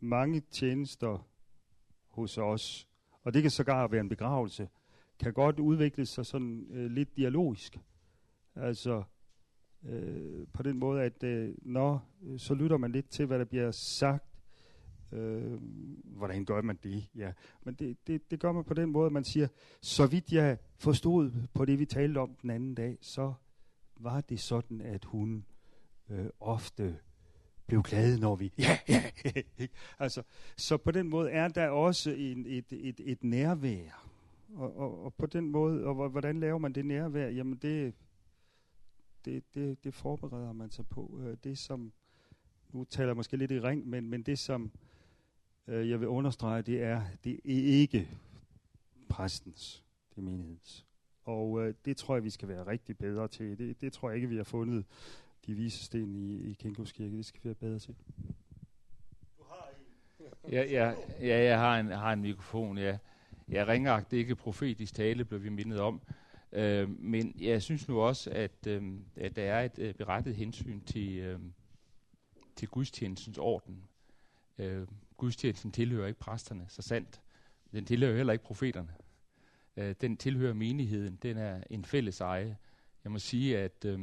mange tjenester hos os og det kan sågar være en begravelse, kan godt udvikle sig sådan øh, lidt dialogisk. Altså øh, på den måde, at øh, når så lytter man lidt til, hvad der bliver sagt. Øh, hvordan gør man det? Ja, men det, det, det gør man på den måde, at man siger, så vidt jeg forstod på det, vi talte om den anden dag, så var det sådan, at hun øh, ofte blev glade, når vi... Ja, ja, altså, så på den måde er der også en, et, et, et nærvær. Og, og, og på den måde, og hvordan laver man det nærvær? Jamen det, det, det, det forbereder man sig på. Øh, det som, nu taler jeg måske lidt i ring, men, men det som øh, jeg vil understrege, det er, det er ikke præstens, det er menighedens. Og øh, det tror jeg, vi skal være rigtig bedre til. Det, det tror jeg ikke, vi har fundet de vise sten i, i Kinkos Kirke. Det skal vi være bedre til. Ja, ja, ja, jeg har en, har en mikrofon, ja. Jeg ringer, det er ikke profetisk tale, blev vi mindet om. Øh, men jeg synes nu også, at, øh, at der er et øh, berettet hensyn til, øh, til gudstjenestens orden. Øh, gudstjenesten tilhører ikke præsterne, så sandt. Den tilhører heller ikke profeterne. Øh, den tilhører menigheden. Den er en fælles eje. Jeg må sige, at øh,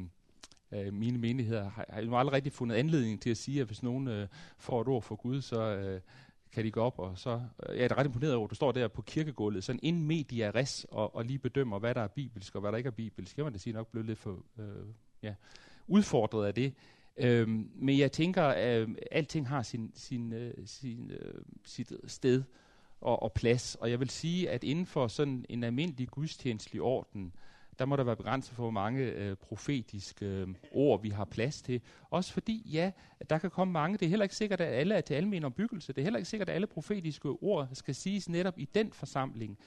øh mine menigheder har, har aldrig rigtig fundet anledning til at sige, at hvis nogen øh, får et ord for Gud, så øh, kan de gå op, og så øh, jeg er ret imponeret over, at du står der på kirkegulvet, sådan in media res, og, og lige bedømmer, hvad der er bibelsk, og hvad der ikke er bibelsk. Jeg må da sige nok blev lidt for øh, ja, udfordret af det. Øhm, men jeg tænker, at alting har sin, sin, øh, sin, øh, sit sted og, og plads, og jeg vil sige, at inden for sådan en almindelig gudstjenestelig orden, der må der være begrænset for, hvor mange øh, profetiske øh, ord vi har plads til. Også fordi, ja, der kan komme mange. Det er heller ikke sikkert, at alle er til almen ombyggelse. Det er heller ikke sikkert, at alle profetiske ord skal siges netop i den forsamling.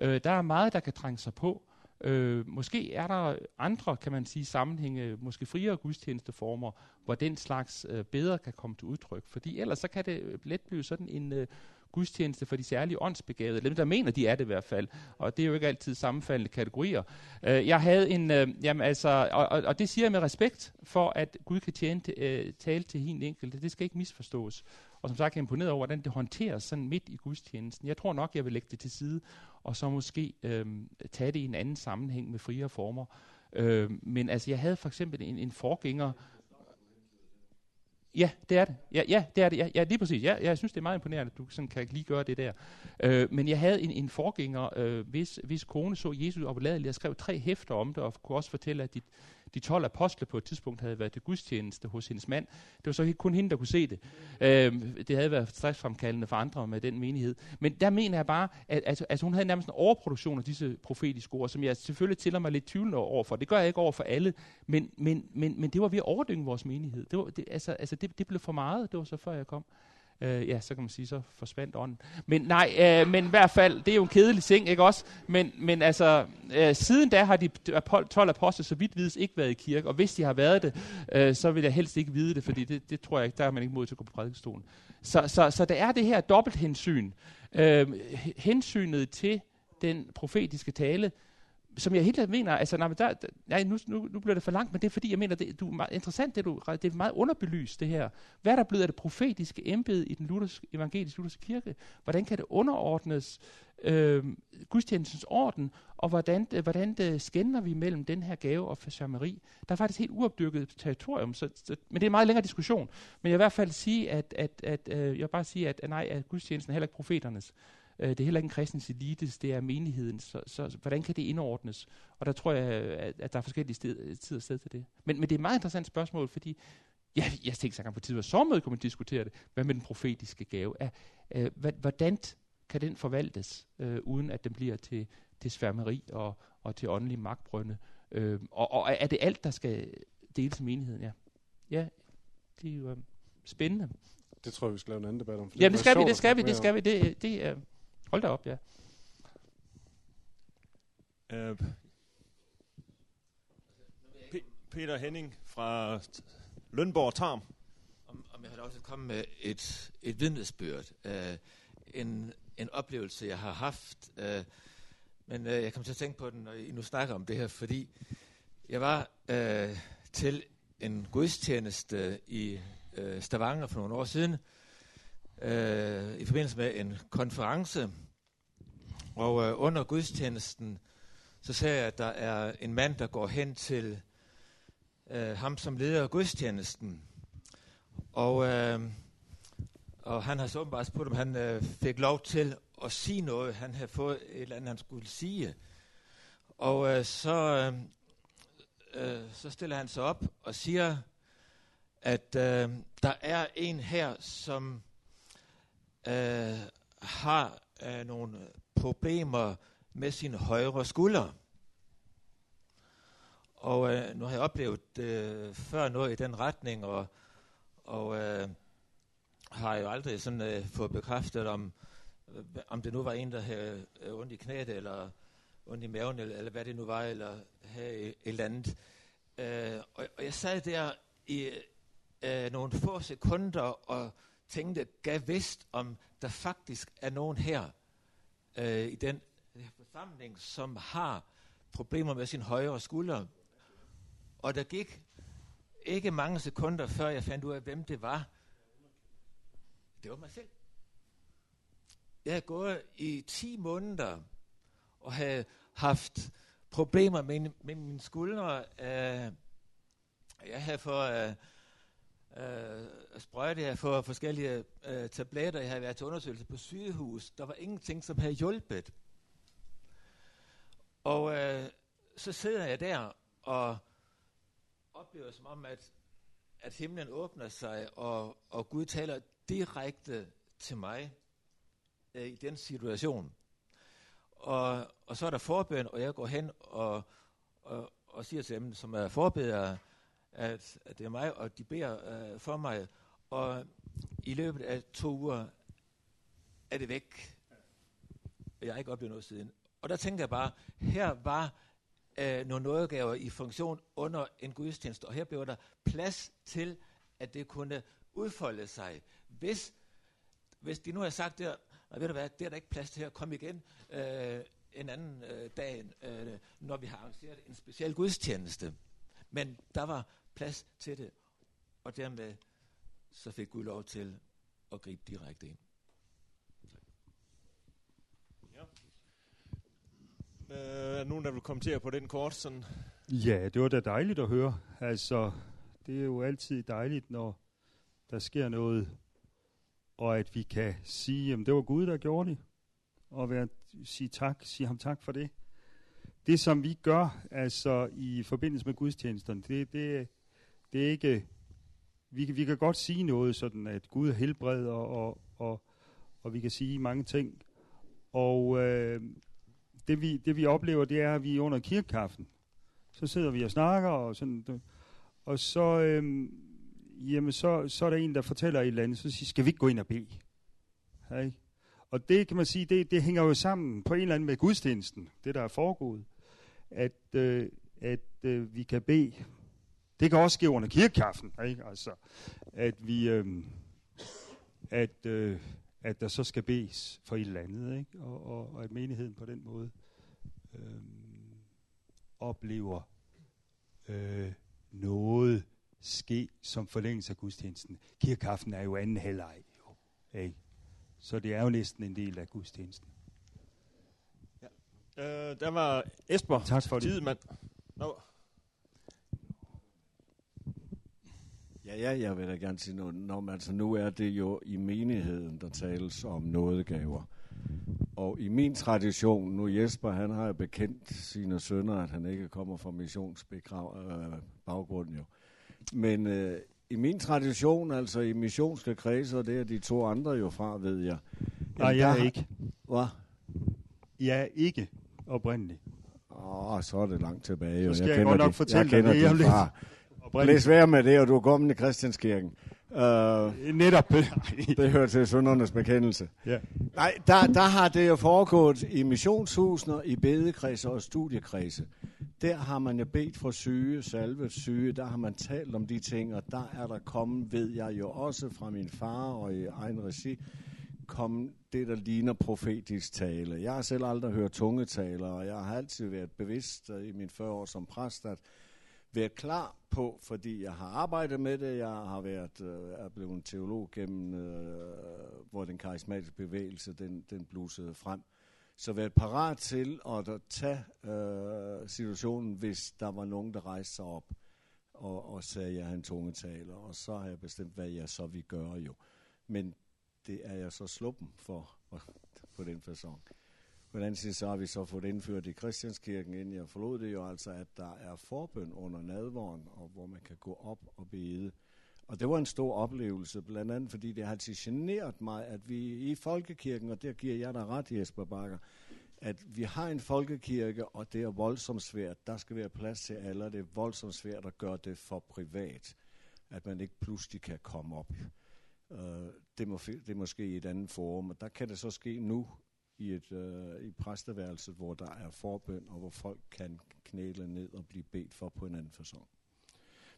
Øh, der er meget, der kan trænge sig på. Øh, måske er der andre, kan man sige, sammenhænge, måske friere gudstjenesteformer, hvor den slags øh, bedre kan komme til udtryk. Fordi ellers så kan det øh, let blive sådan en øh, gudstjeneste for de særlige åndsbegavede, eller dem, der mener, de er det i hvert fald. Og det er jo ikke altid sammenfaldende kategorier. Øh, jeg havde en, øh, jamen altså, og, og, og det siger jeg med respekt for, at Gud kan tjene, øh, tale til hin enkelte. Det skal ikke misforstås. Og som sagt, jeg er imponeret over, hvordan det håndteres sådan midt i gudstjenesten. Jeg tror nok, jeg vil lægge det til side og så måske øh, tage det i en anden sammenhæng med friere former. Øh, men altså, jeg havde for eksempel en, en forgænger, Ja, det er det. Ja, ja det er det. Ja, ja lige præcis. Ja, jeg synes, det er meget imponerende, at du sådan kan lige gøre det der. Øh, men jeg havde en, en forgænger, øh, hvis, hvis kone så Jesus opladelig, og skrev tre hæfter om det, og kunne også fortælle, at de, de 12 apostle på et tidspunkt havde været til gudstjeneste hos hendes mand. Det var så ikke kun hende, der kunne se det. Øh, det havde været stressfremkaldende for andre med den menighed. Men der mener jeg bare, at, at, altså hun havde nærmest en overproduktion af disse profetiske ord, som jeg selvfølgelig tiller mig lidt tvivlende over for. Det gør jeg ikke over for alle, men, men, men, men det var ved at overdynge vores menighed. Det, var, det, altså, altså det, det blev for meget. Det var så før jeg kom. Øh, ja, så kan man sige, så forsvandt ånden. Men nej, øh, men i hvert fald, det er jo en kedelig ting, ikke også? Men, men altså, øh, siden da har de 12 apostle så vidt vides ikke været i kirke, og hvis de har været det, øh, så vil jeg helst ikke vide det, fordi det, det tror jeg ikke, der er man ikke mod til at gå på prædikestolen. Så, så, så der er det her dobbelt hensyn. Øh, hensynet til den profetiske tale, som jeg helt mener, altså, nej, men der, nej nu, nu, nu bliver det for langt, men det er fordi, jeg mener, det, du er meget interessant, det, du, det er meget underbelyst, det her. Hvad er der blevet af det profetiske embede i den lutherske, evangeliske lutherske kirke? Hvordan kan det underordnes øh, gudstjenestens orden, og hvordan, øh, hvordan det skænder vi mellem den her gave og fashameri? Der er faktisk helt uopdyrket territorium, så, så, men det er en meget længere diskussion. Men jeg vil i hvert fald sige, at, at, at øh, jeg vil bare sige, at, at nej, at gudstjenesten er heller ikke profeternes. Øh, det er heller ikke en kristens elites, det er menigheden. Så, så, så hvordan kan det indordnes? Og der tror jeg, at, at der er forskellige sted, tid og sted til det. Men, men det er et meget interessant spørgsmål, fordi ja, jeg tænkte sig på tidligere sommermøde kunne man diskutere det. Hvad med den profetiske gave? Er, øh, hvordan kan den forvaltes, øh, uden at den bliver til, til sværmeri og, og til åndelig magtbrønde? Øh, og, og er det alt, der skal deles i menigheden? Ja, ja det er jo øh, spændende. Det tror jeg, vi skal lave en anden debat om. Ja, det skal vi, det skal vi, det skal vi. Det, det, er, Hold da op, ja. Uh, Peter Henning fra Lønborg Tarm. Om, om jeg har også kommet med et, et vidnesbyrd. Uh, en, en oplevelse, jeg har haft. Uh, men uh, jeg kom til at tænke på den, når I nu snakker om det her, fordi jeg var uh, til en gudstjeneste i uh, Stavanger for nogle år siden, øh, i forbindelse med en konference. Og øh, under gudstjenesten, så ser jeg, at der er en mand, der går hen til øh, ham, som leder gudstjenesten. Og, øh, og han har så åbenbart spurgt, om han øh, fik lov til at sige noget. Han havde fået et eller andet, han skulle sige. Og øh, så, øh, øh, så stiller han sig op og siger, at øh, der er en her, som øh, har øh, nogle problemer med sin højre skulder. Og øh, nu har jeg oplevet øh, før noget i den retning, og, og øh, har jo aldrig sådan øh, fået bekræftet, om, øh, om det nu var en, der havde øh, ondt i knæet, eller ondt i maven, eller, eller hvad det nu var, eller havde et eller andet. Øh, og, og jeg sad der i øh, nogle få sekunder og tænkte, gav vist, om der faktisk er nogen her øh, i den forsamling, som har problemer med sin højre skulder. Og der gik ikke mange sekunder, før jeg fandt ud af, hvem det var. Det var mig selv. Jeg havde gået i 10 måneder og havde haft problemer med, med mine skuldre. Øh, jeg havde for... øh, øh, sprøjte, jeg får forskellige øh, tabletter, jeg havde været til undersøgelse på sygehus. Der var ingenting, som havde hjulpet. Og øh, så sidder jeg der og oplever som om, at, at himlen åbner sig, og, og Gud taler direkte til mig øh, i den situation. Og, og så er der forbøn, og jeg går hen og, og, og siger til dem, som er forbedere, at, at det er mig, og de beder øh, for mig, og i løbet af to uger er det væk. Jeg har ikke oplevet noget siden. Og der tænker jeg bare, her var øh, nogle nådegaver i funktion under en gudstjeneste, og her blev der plads til, at det kunne udfolde sig. Hvis, hvis de nu har sagt der, og ved du hvad, det er der ikke plads til her, kom igen øh, en anden øh, dag, øh, når vi har arrangeret en speciel gudstjeneste. Men der var plads til det, og dermed så fik Gud lov til at gribe direkte ind. Ja. Øh, er der nogen, der vil kommentere på den kort? Sådan? Ja, det var da dejligt at høre. Altså, det er jo altid dejligt, når der sker noget, og at vi kan sige, at det var Gud, der gjorde det, og være, sige tak, sige ham tak for det. Det, som vi gør, altså i forbindelse med gudstjenesterne, det, det, det er ikke, vi, vi kan godt sige noget sådan, at Gud er helbred, og, og, og, og vi kan sige mange ting. Og øh, det, vi, det vi oplever, det er, at vi er under kirkekaffen. Så sidder vi og snakker, og sådan, og så, øh, jamen så, så er der en, der fortæller et eller andet, så siger, skal vi ikke gå ind og bede? Hey. Og det kan man sige, det, det hænger jo sammen på en eller anden med gudstjenesten, det der er foregået, at, øh, at øh, vi kan bede. Det kan også ske under kirkekaffen, ikke? Altså, at vi, øh, at, øh, at der så skal bedes for et eller andet, ikke? Og, og, og at menigheden på den måde øh, oplever øh, noget ske som forlængelse af gudstjenesten. Kirkekaffen er jo anden halvleg. Ikke? Så det er jo næsten en del af gudstjenesten. Øh, der var Esber Tak for det. Tidemand. Ja, ja, jeg vil da gerne sige noget. Nå, men altså, nu er det jo i menigheden, der tales om nådegaver. Og i min tradition, nu Jesper, han har jo bekendt sine sønner, at han ikke kommer fra missionsbaggrund jo. Men øh, i min tradition, altså i missionske kredse, og det er de to andre jo fra, ved jeg. Nej, jeg er ikke. Hvad? Jeg er ikke oprindelig. Åh, så er det langt tilbage. jo. Så skal jeg kender godt nok din- fortælle jeg dig kender det din om lidt. Far. oprindelig. Læs være med det, og du er kommet i Christianskirken. Uh, Netop. det hører til søndernes bekendelse. ja. Nej, der, der har det jo foregået i missionshusene, i bedekredse og studiekredse. Der har man jo bedt for syge, salvet syge, der har man talt om de ting, og der er der kommet, ved jeg jo også fra min far og i egen regi, kom det, der ligner profetisk tale. Jeg har selv aldrig hørt tungetaler, og jeg har altid været bevidst i mine 40 år som præst, at være klar på, fordi jeg har arbejdet med det, jeg har været øh, er blevet en teolog gennem, øh, hvor den karismatiske bevægelse, den, den blusede frem. Så været parat til at, tage øh, situationen, hvis der var nogen, der rejste sig op og, og sagde, at jeg har en tungetaler, og så har jeg bestemt, hvad jeg så vil gøre jo. Men det er jeg så sluppen for på den fasong. På den anden side, så har vi så fået indført i Christianskirken, inden jeg forlod det jo, altså at der er forbøn under nadvåren, og hvor man kan gå op og bede. Og det var en stor oplevelse, blandt andet fordi det har altid generet mig, at vi i folkekirken, og der giver jeg dig ret, Jesper Bakker, at vi har en folkekirke, og det er voldsomt svært. Der skal være plads til alle, og det er voldsomt svært at gøre det for privat. At man ikke pludselig kan komme op. Uh, det, må, det må måske i et andet forum, og der kan det så ske nu i et øh, i præsteværelset, hvor der er forbøn, og hvor folk kan knæle ned og blive bedt for på en anden fasong.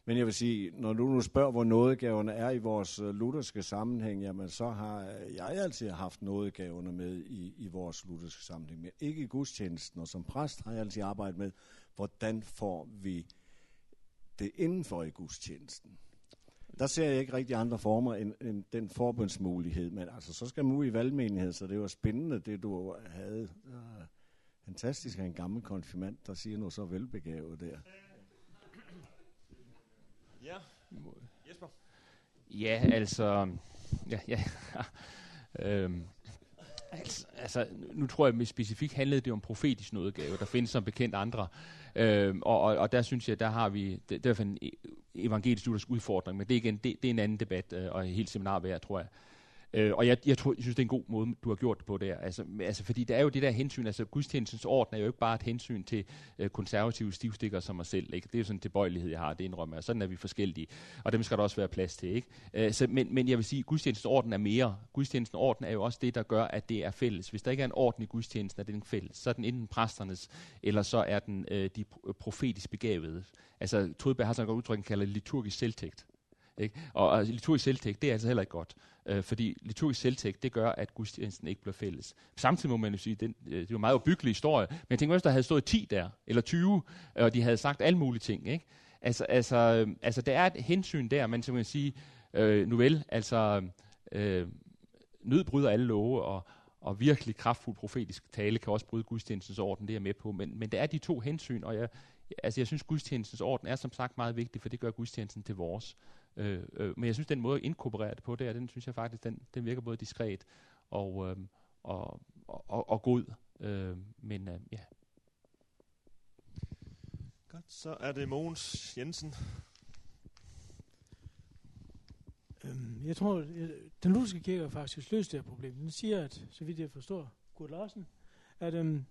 Men jeg vil sige, når du nu spørger, hvor nådegaverne er i vores øh, lutherske sammenhæng, jamen så har øh, jeg altid haft nådegaverne med i, i vores lutherske sammenhæng, men ikke i gudstjenesten. Og som præst har jeg altid arbejdet med, hvordan får vi det indenfor i gudstjenesten. Der ser jeg ikke rigtig andre former end, end den forbundsmulighed, men altså så skal man ud i valgmenighed, så det var spændende, det du havde. Uh, fantastisk at en gammel konfirmand, der siger noget så velbegavet der. ja. Jesper. Ja, altså... Ja, ja. øhm, altså, altså, nu tror jeg, at specifikt handlede det om profetisk nådegave. Der findes som bekendt andre. Øhm, og, og, og der synes jeg, der har vi... Det, det er en evangelisk luthersk udfordring, men det er, igen, det, det er en anden debat, øh, og helt seminar værd, tror jeg. Øh, og jeg, jeg, tror, jeg synes, det er en god måde, du har gjort det på der. Altså, altså, fordi der er jo det der hensyn, altså gudstjenestens orden er jo ikke bare et hensyn til øh, konservative stivstikker som mig selv. Ikke? Det er jo sådan en tilbøjelighed, jeg har, det indrømmer jeg. Sådan er vi forskellige, og dem skal der også være plads til. Ikke? Øh, så, men, men jeg vil sige, gudstjenestens orden er mere. Gudstjenestens orden er jo også det, der gør, at det er fælles. Hvis der ikke er en orden i gudstjenesten, er det en fælles. Så er den enten præsternes, eller så er den øh, de profetisk begavede. Altså, Trudberg har sådan et udtryk, han kalder det liturgisk selvtægt. Ikke? Og, og liturgisk selvtægt, det er altså heller ikke godt. Øh, fordi liturgisk selvtægt, det gør, at gudstjenesten ikke bliver fælles. Samtidig må man jo sige, den, øh, det er jo en meget ubyggelig historie, men jeg tænker, også, der havde stået 10 der, eller 20, øh, og de havde sagt alle mulige ting, ikke? Altså, altså, øh, altså der er et hensyn der, man så kan sige, øh, nu vel, altså, øh, nød bryder alle love, og, og virkelig kraftfuld profetisk tale kan også bryde gudstjenestens orden, det er jeg med på. Men, men der er de to hensyn, og jeg, altså jeg synes, gudstjenestens orden er som sagt meget vigtig, for det gør gudstjenesten til vores. Øh, øh, men jeg synes, den måde at inkorporere det på, der, den synes jeg faktisk, den, den virker både diskret og, øh, og, og, og god. Øh, men øh, ja. Godt, så er det Mogens Jensen. Øhm, jeg tror, den lutherske kirke har faktisk løst det her problem. Den siger, at, så vidt jeg forstår, Kurt Larsen, at øhm,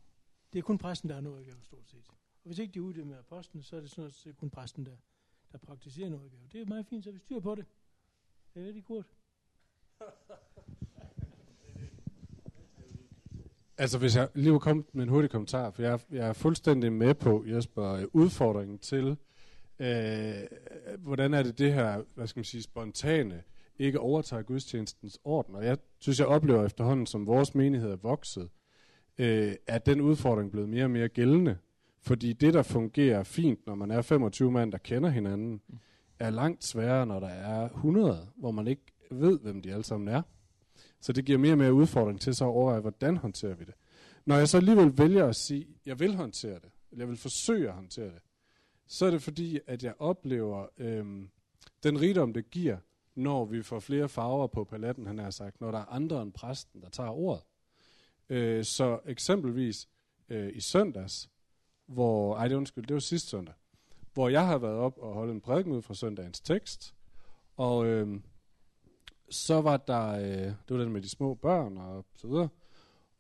det er kun præsten, der har noget at gøre, stort set. Og hvis ikke de er ude med apostlen, så er det sådan er det kun præsten, der, der praktiserer noget at. Det er meget fint, så vi styrer på det. Det er rigtig godt. Altså, hvis jeg lige vil komme med en hurtig kommentar, for jeg, jeg er fuldstændig med på, Jesper, øh, udfordringen til, øh, hvordan er det det her, hvad skal man sige, spontane, ikke overtager gudstjenestens orden. Og jeg synes, jeg oplever efterhånden, som vores menighed er vokset, øh, at den udfordring er blevet mere og mere gældende. Fordi det, der fungerer fint, når man er 25 mand, der kender hinanden, er langt sværere, når der er 100, hvor man ikke ved, hvem de alle sammen er. Så det giver mere og mere udfordring til så at overveje, hvordan håndterer vi det. Når jeg så alligevel vælger at sige, at jeg vil håndtere det, eller jeg vil forsøge at håndtere det, så er det fordi, at jeg oplever øhm, den rigdom, det giver, når vi får flere farver på paletten, han har sagt, når der er andre end præsten, der tager ordet. Øh, så eksempelvis øh, i søndags, hvor, ej det undskyld, det var sidste søndag, hvor jeg har været op og holdt en prædiken ud fra søndagens tekst, og øh, så var der, øh, det var den med de små børn og så videre,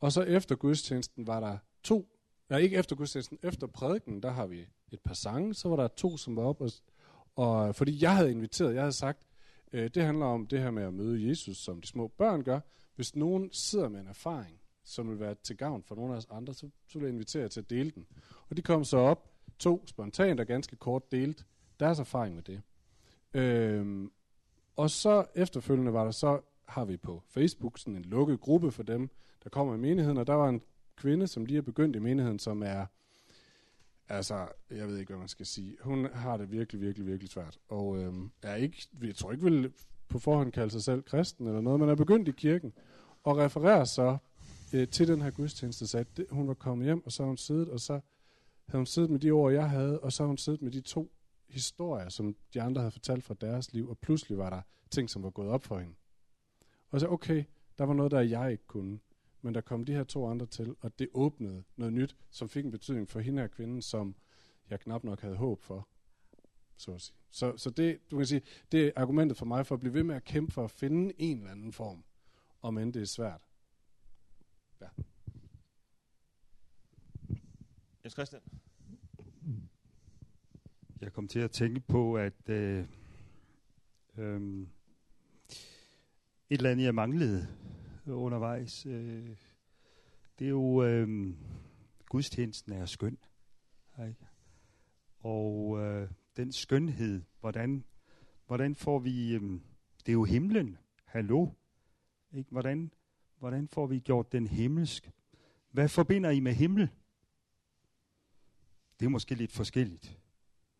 og så efter gudstjenesten var der to, ja ikke efter gudstjenesten, efter prædiken, der har vi et par sange, så var der to, som var op, og, og fordi jeg havde inviteret, jeg havde sagt, øh, det handler om det her med at møde Jesus, som de små børn gør. Hvis nogen sidder med en erfaring, som vil være til gavn for nogle af os andre, så, så vil jeg invitere jer til at dele den. Og de kom så op, to spontant og ganske kort delt deres erfaring med det. Øhm, og så efterfølgende var der så, har vi på Facebook sådan en lukket gruppe for dem, der kommer i menigheden, og der var en kvinde, som lige er begyndt i menigheden, som er, altså, jeg ved ikke, hvad man skal sige. Hun har det virkelig, virkelig, virkelig svært. Og øhm, er ikke, jeg tror ikke, vil på forhånd kalde sig selv kristen eller noget, men er begyndt i kirken, og refererer så øh, til den her gudstjeneste, så at det, hun var kommet hjem, og så havde hun siddet, og så havde hun siddet med de ord, jeg havde, og så havde hun siddet med de to historier, som de andre havde fortalt fra deres liv, og pludselig var der ting, som var gået op for hende. Og så, okay, der var noget, der jeg ikke kunne, men der kom de her to andre til, og det åbnede noget nyt, som fik en betydning for hende her kvinden, som jeg knap nok havde håb for. Så, at sige. så, så det, du kan sige, det er argumentet for mig for at blive ved med at kæmpe for at finde en eller anden form, om end det er svært. Ja. Jens Christian. Jeg kom til at tænke på, at øh, øh, et eller andet, jeg manglede undervejs, øh, det er jo, øh, gudstjenesten er skøn. Ikke? Og øh, den skønhed, hvordan, hvordan får vi, øh, det er jo himlen, hallo, ikke? Hvordan, hvordan får vi gjort den himmelsk? Hvad forbinder I med himmel? Det er måske lidt forskelligt,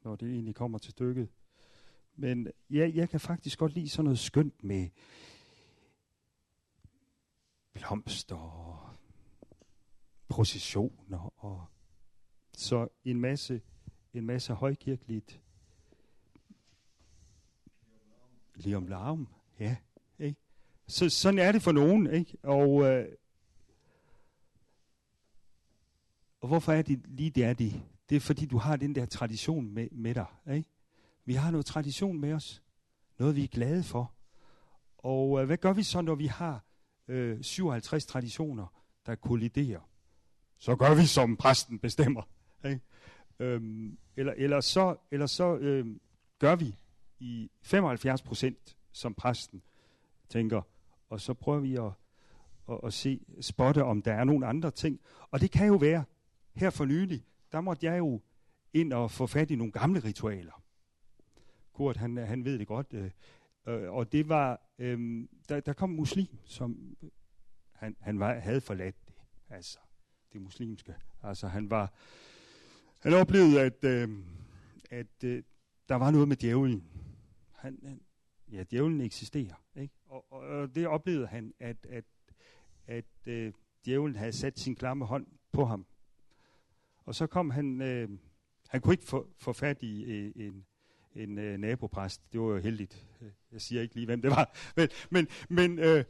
når det egentlig kommer til stykket. Men ja, jeg kan faktisk godt lide sådan noget skønt med blomster og processioner og så en masse en masse højkirkeligt Liam Larm, ja. Så sådan er det for nogen, ikke? Og øh, og hvorfor er det lige det er det? Det er fordi du har den der tradition med, med dig, ikke? Vi har noget tradition med os. Noget vi er glade for. Og øh, hvad gør vi så, når vi har øh, 57 traditioner, der kolliderer? Så gør vi, som præsten bestemmer. Ikke? Øhm, eller, eller så, eller så øhm, gør vi i 75 procent, som præsten tænker, og så prøver vi at, at, at se, spotte, om der er nogle andre ting. Og det kan jo være, her for nylig, der måtte jeg jo ind og få fat i nogle gamle ritualer. Kurt, han, han ved det godt. Øh, øh, og det var, øh, der, der kom en muslim, som han, han var, havde forladt det. Altså, det muslimske. Altså, han var, han oplevede, at, øh, at øh, der var noget med djævlen. Han, han, ja, djævlen eksisterer. Og, og, og det oplevede han, at, at, at øh, djævlen havde sat sin klamme hånd på ham. Og så kom han, øh, han kunne ikke få, få fat i øh, en, en øh, nabopræst. Det var jo heldigt. Jeg siger ikke lige, hvem det var. Men, men, men øh,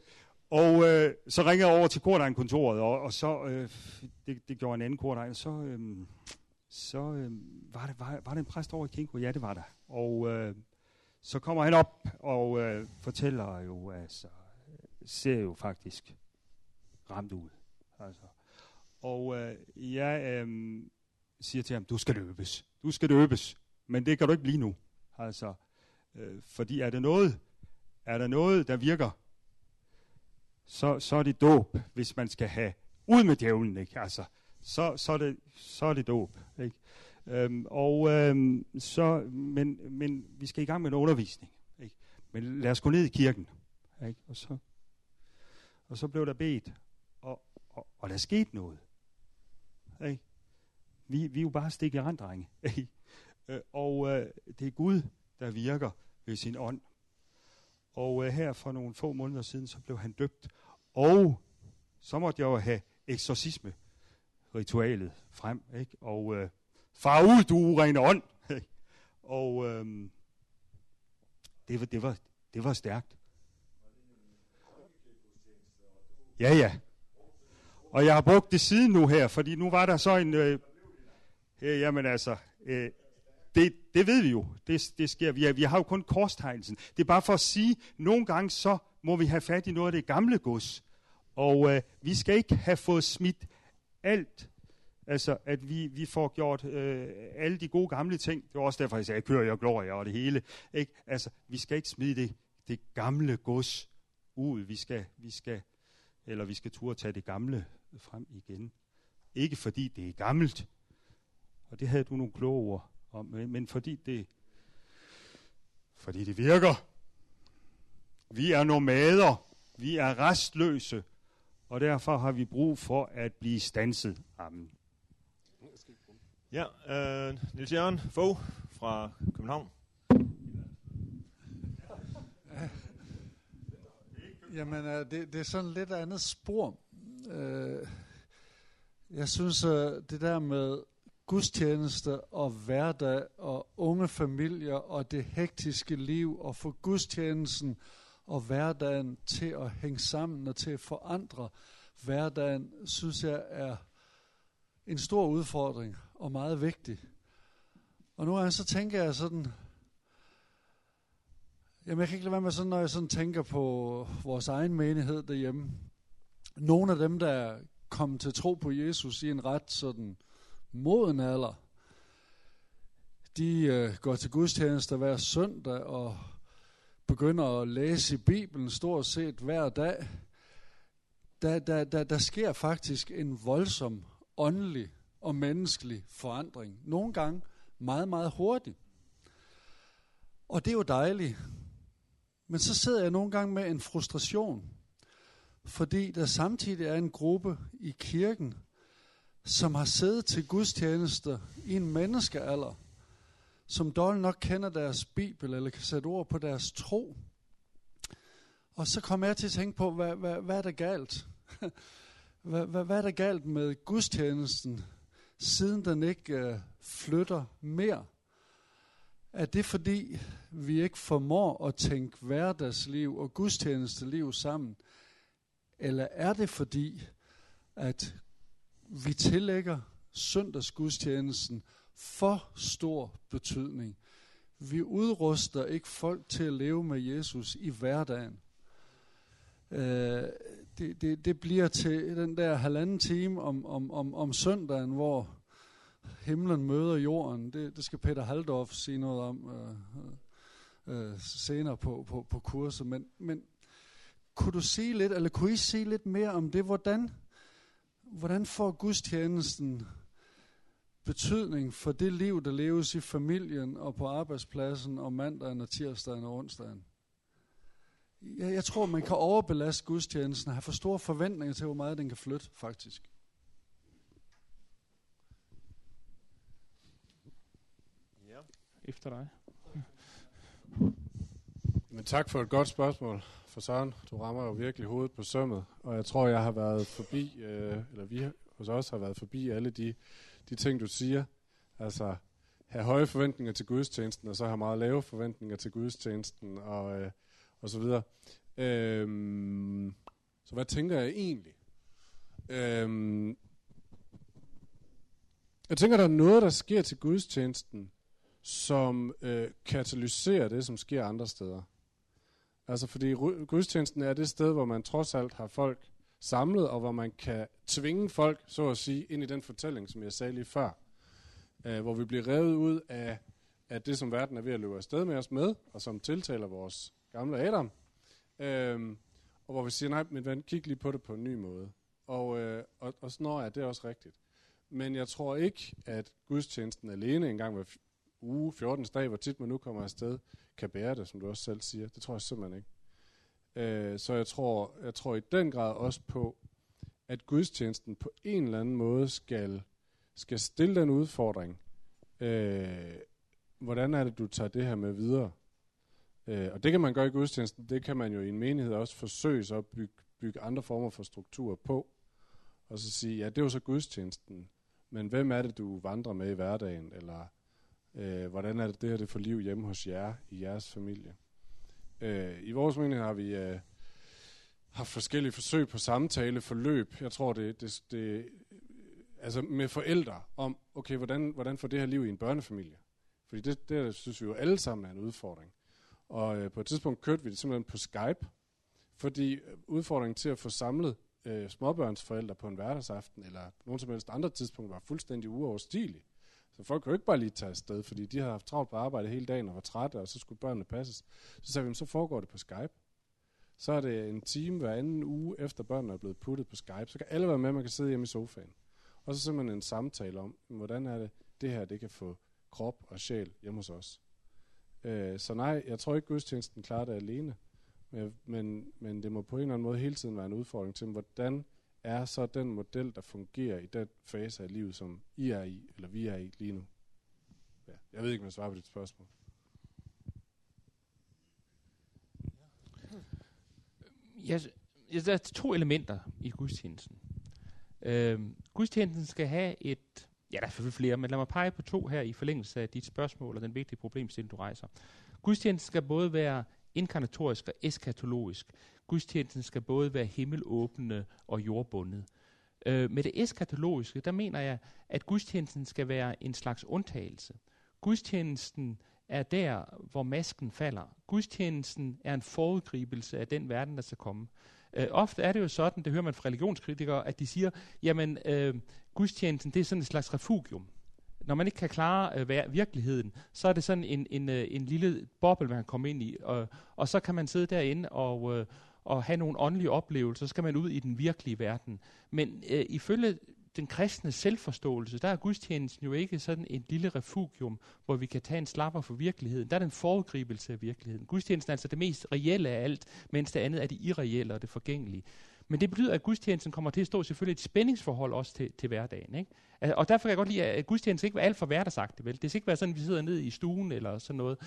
og øh, så ringede jeg over til kordegn-kontoret, og, og så, øh, det, det gjorde en anden kordegn, så, øh, så øh, var, det, var, var det en præst over i Kinko? Ja, det var der. Og øh, så kommer han op og øh, fortæller jo, altså, ser jo faktisk ramt ud. Altså. Og øh, jeg øh, siger til ham, du skal døbes. Du skal døbes. Men det kan du ikke blive nu. Altså, øh, fordi er det noget, er der noget, der virker, så, så er det dåb, hvis man skal have ud med djævlen, ikke? Altså, så, så, er det, så er det dåb, ikke? Øhm, og øhm, så, men, men vi skal i gang med en undervisning, ikke? Men lad os gå ned i kirken, ikke? Og så, og så blev der bedt, og, og, og der skete noget, ikke? Vi, vi er jo bare stik i randdrenge, ikke? Øh, og øh, det er Gud, der virker ved sin ånd. Og øh, her for nogle få måneder siden, så blev han døbt. Og så måtte jeg jo have eksorcisme ritualet frem, ikke? Og øh, far ud, du urene ånd. Og øhm, det, var, det, var, det var stærkt. Ja, ja. Og jeg har brugt det siden nu her, fordi nu var der så en... Øh, øh, jamen altså, øh, det, det ved vi jo. Det, det sker. Vi, er, vi har jo kun korstegnelsen. Det er bare for at sige, nogle gange så må vi have fat i noget af det gamle gods. Og øh, vi skal ikke have fået smidt alt. Altså, at vi, vi får gjort øh, alle de gode gamle ting. Det var også derfor, jeg sagde, kører jeg gloria og det hele. Ikke? Altså, vi skal ikke smide det, det gamle gods ud. Vi skal, vi skal, eller vi skal turde tage det gamle frem igen. Ikke fordi det er gammelt. Og det havde du nogle kloge ord om, men fordi det, fordi det virker. Vi er nomader. Vi er restløse. Og derfor har vi brug for at blive stanset. Amen. Ja, øh, Nils Jørgen Fogh fra København. Jamen, øh, det, det er sådan lidt andet spor. Øh, jeg synes, øh, det der med gudstjeneste og hverdag og unge familier og det hektiske liv og få gudstjenesten og hverdagen til at hænge sammen og til at forandre hverdagen, synes jeg er en stor udfordring og meget vigtig. Og nu er så tænker jeg sådan, jamen jeg kan ikke lade være med sådan, når jeg sådan tænker på vores egen menighed derhjemme. Nogle af dem, der kom til tro på Jesus i en ret sådan moden alder, de øh, går til gudstjeneste hver søndag og begynder at læse i Bibelen stort set hver dag. Der, der, der, der sker faktisk en voldsom åndelig og menneskelig forandring. Nogle gange meget, meget hurtigt. Og det er jo dejligt. Men så sidder jeg nogle gange med en frustration, fordi der samtidig er en gruppe i kirken, som har siddet til gudstjenester i en menneskealder, som dårligt nok kender deres bibel, eller kan sætte ord på deres tro. Og så kommer jeg til at tænke på, hvad, hvad, hvad er der galt? hvad, hvad, hvad er der galt med gudstjenesten, siden den ikke øh, flytter mere? Er det fordi, vi ikke formår at tænke hverdagsliv og gudstjenesteliv sammen? Eller er det fordi, at vi tillægger søndagsgudstjenesten for stor betydning. Vi udruster ikke folk til at leve med Jesus i hverdagen. Øh, det, det, det bliver til den der halvanden time om, om, om, om søndagen, hvor himlen møder jorden. Det, det skal Peter Haldorf sige noget om øh, øh, senere på, på, på kurset. Men, men kunne du sige lidt, eller kunne I sige lidt mere om det, hvordan hvordan får gudstjenesten betydning for det liv, der leves i familien og på arbejdspladsen om mandagen og tirsdagen og onsdagen? Jeg, jeg tror, man kan overbelaste gudstjenesten og have for store forventninger til, hvor meget den kan flytte, faktisk. Ja. Efter dig. Men tak for et godt spørgsmål for Søren, du rammer jo virkelig hovedet på sømmet, og jeg tror, jeg har været forbi, øh, eller vi hos os har været forbi alle de, de ting, du siger. Altså, have høje forventninger til gudstjenesten, og så have meget lave forventninger til gudstjenesten, og, øh, og så videre. Øhm, så hvad tænker jeg egentlig? Øhm, jeg tænker, der er noget, der sker til gudstjenesten, som øh, katalyserer det, som sker andre steder. Altså fordi gudstjenesten er det sted, hvor man trods alt har folk samlet, og hvor man kan tvinge folk, så at sige, ind i den fortælling, som jeg sagde lige før. Øh, hvor vi bliver revet ud af, af det, som verden er ved at løbe afsted med os med, og som tiltaler vores gamle Adam. Øhm, og hvor vi siger, nej, men ven, kig lige på det på en ny måde. Og, øh, og, og sådan er det også rigtigt. Men jeg tror ikke, at gudstjenesten alene en gang hver uge, 14. dag, hvor tit man nu kommer afsted, kan bære det, som du også selv siger. Det tror jeg simpelthen ikke. Øh, så jeg tror, jeg tror i den grad også på, at gudstjenesten på en eller anden måde skal, skal stille den udfordring. Øh, hvordan er det, du tager det her med videre? Øh, og det kan man gøre i gudstjenesten. Det kan man jo i en menighed også forsøge så at bygge, bygge andre former for strukturer på. Og så sige, ja, det er jo så gudstjenesten. Men hvem er det, du vandrer med i hverdagen? Eller øh, hvordan er det, det her det for liv hjemme hos jer, i jeres familie? Øh, I vores menighed har vi øh, haft forskellige forsøg på samtale, forløb. Jeg tror, det, det, det altså med forældre om, okay, hvordan, hvordan får det her liv i en børnefamilie? Fordi det, det synes vi jo alle sammen er en udfordring. Og øh, på et tidspunkt kørte vi det simpelthen på Skype, fordi øh, udfordringen til at få samlet øh, småbørnsforældre på en hverdagsaften, eller nogen som helst andre tidspunkt, var fuldstændig uoverstigelig. Så folk kunne ikke bare lige tage afsted, fordi de havde haft travlt på arbejde hele dagen og var trætte, og så skulle børnene passes. Så sagde vi, så foregår det på Skype. Så er det en time hver anden uge, efter børnene er blevet puttet på Skype. Så kan alle være med, man kan sidde hjemme i sofaen. Og så simpelthen en samtale om, hvordan er det, det her det kan få krop og sjæl hjemme hos os. Øh, så nej, jeg tror ikke, gudstjenesten klarer det alene. Men, men, men det må på en eller anden måde hele tiden være en udfordring til, hvordan er så den model, der fungerer i den fase af livet, som I er i, eller vi er i lige nu? Ja, jeg ved ikke, om jeg svarer på dit spørgsmål. Ja, der er to elementer i gudstjenesten. Øh, gudstjenesten skal have et, ja der er selvfølgelig flere, men lad mig pege på to her i forlængelse af dit spørgsmål og den vigtige problemstilling, du rejser. Gudstjenesten skal både være inkarnatorisk og eskatologisk. Gudstjenesten skal både være himmelåbende og jordbundet. Øh, med det eskatologiske, der mener jeg, at gudstjenesten skal være en slags undtagelse. Gudstjenesten er der, hvor masken falder. Gudstjenesten er en foregribelse af den verden, der skal komme. Øh, ofte er det jo sådan, det hører man fra religionskritikere, at de siger, jamen øh, gudstjenesten det er sådan et slags refugium når man ikke kan klare øh, virkeligheden, så er det sådan en, en, øh, en lille boble, man kan komme ind i, og, og så kan man sidde derinde og, øh, og have nogle åndelige oplevelser, så skal man ud i den virkelige verden. Men øh, ifølge den kristne selvforståelse, der er gudstjenesten jo ikke sådan et lille refugium, hvor vi kan tage en slapper for virkeligheden. Der er den foregribelse af virkeligheden. Gudstjenesten er altså det mest reelle af alt, mens det andet er det irreelle og det forgængelige. Men det betyder, at gudstjenesten kommer til at stå selvfølgelig et spændingsforhold også til, til hverdagen. Ikke? Og derfor kan jeg godt lide, at gudstjenesten ikke være alt for hverdagsagtigt. Vel? Det skal ikke være sådan, at vi sidder nede i stuen eller sådan noget.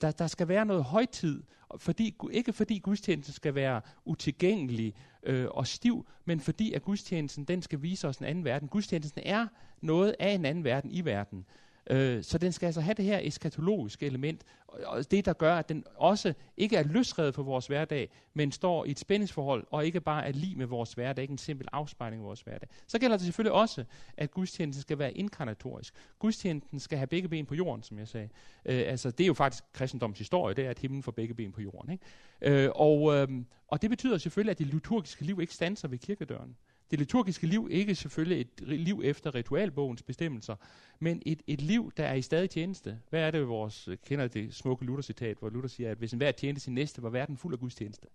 Der, der skal være noget højtid. Fordi, ikke fordi gudstjenesten skal være utilgængelig øh, og stiv, men fordi at gudstjenesten den skal vise os en anden verden. Gudstjenesten er noget af en anden verden i verden. Øh, så den skal altså have det her eskatologiske element, og det der gør, at den også ikke er løsredet for vores hverdag, men står i et spændingsforhold, og ikke bare er lige med vores hverdag, ikke en simpel afspejling af vores hverdag. Så gælder det selvfølgelig også, at gudstjenesten skal være inkarnatorisk. Gudstjenesten skal have begge ben på jorden, som jeg sagde. Øh, altså, det er jo faktisk kristendoms historie, det er, at himlen får begge ben på jorden. Ikke? Øh, og, øh, og det betyder selvfølgelig, at det liturgiske liv ikke standser ved kirkedøren det liturgiske liv ikke selvfølgelig et liv efter ritualbogens bestemmelser, men et, et liv, der er i stadig tjeneste. Hvad er det, vores kender det smukke Luther-citat, hvor Luther siger, at hvis enhver tjente sin næste, var verden fuld af Guds tjeneste.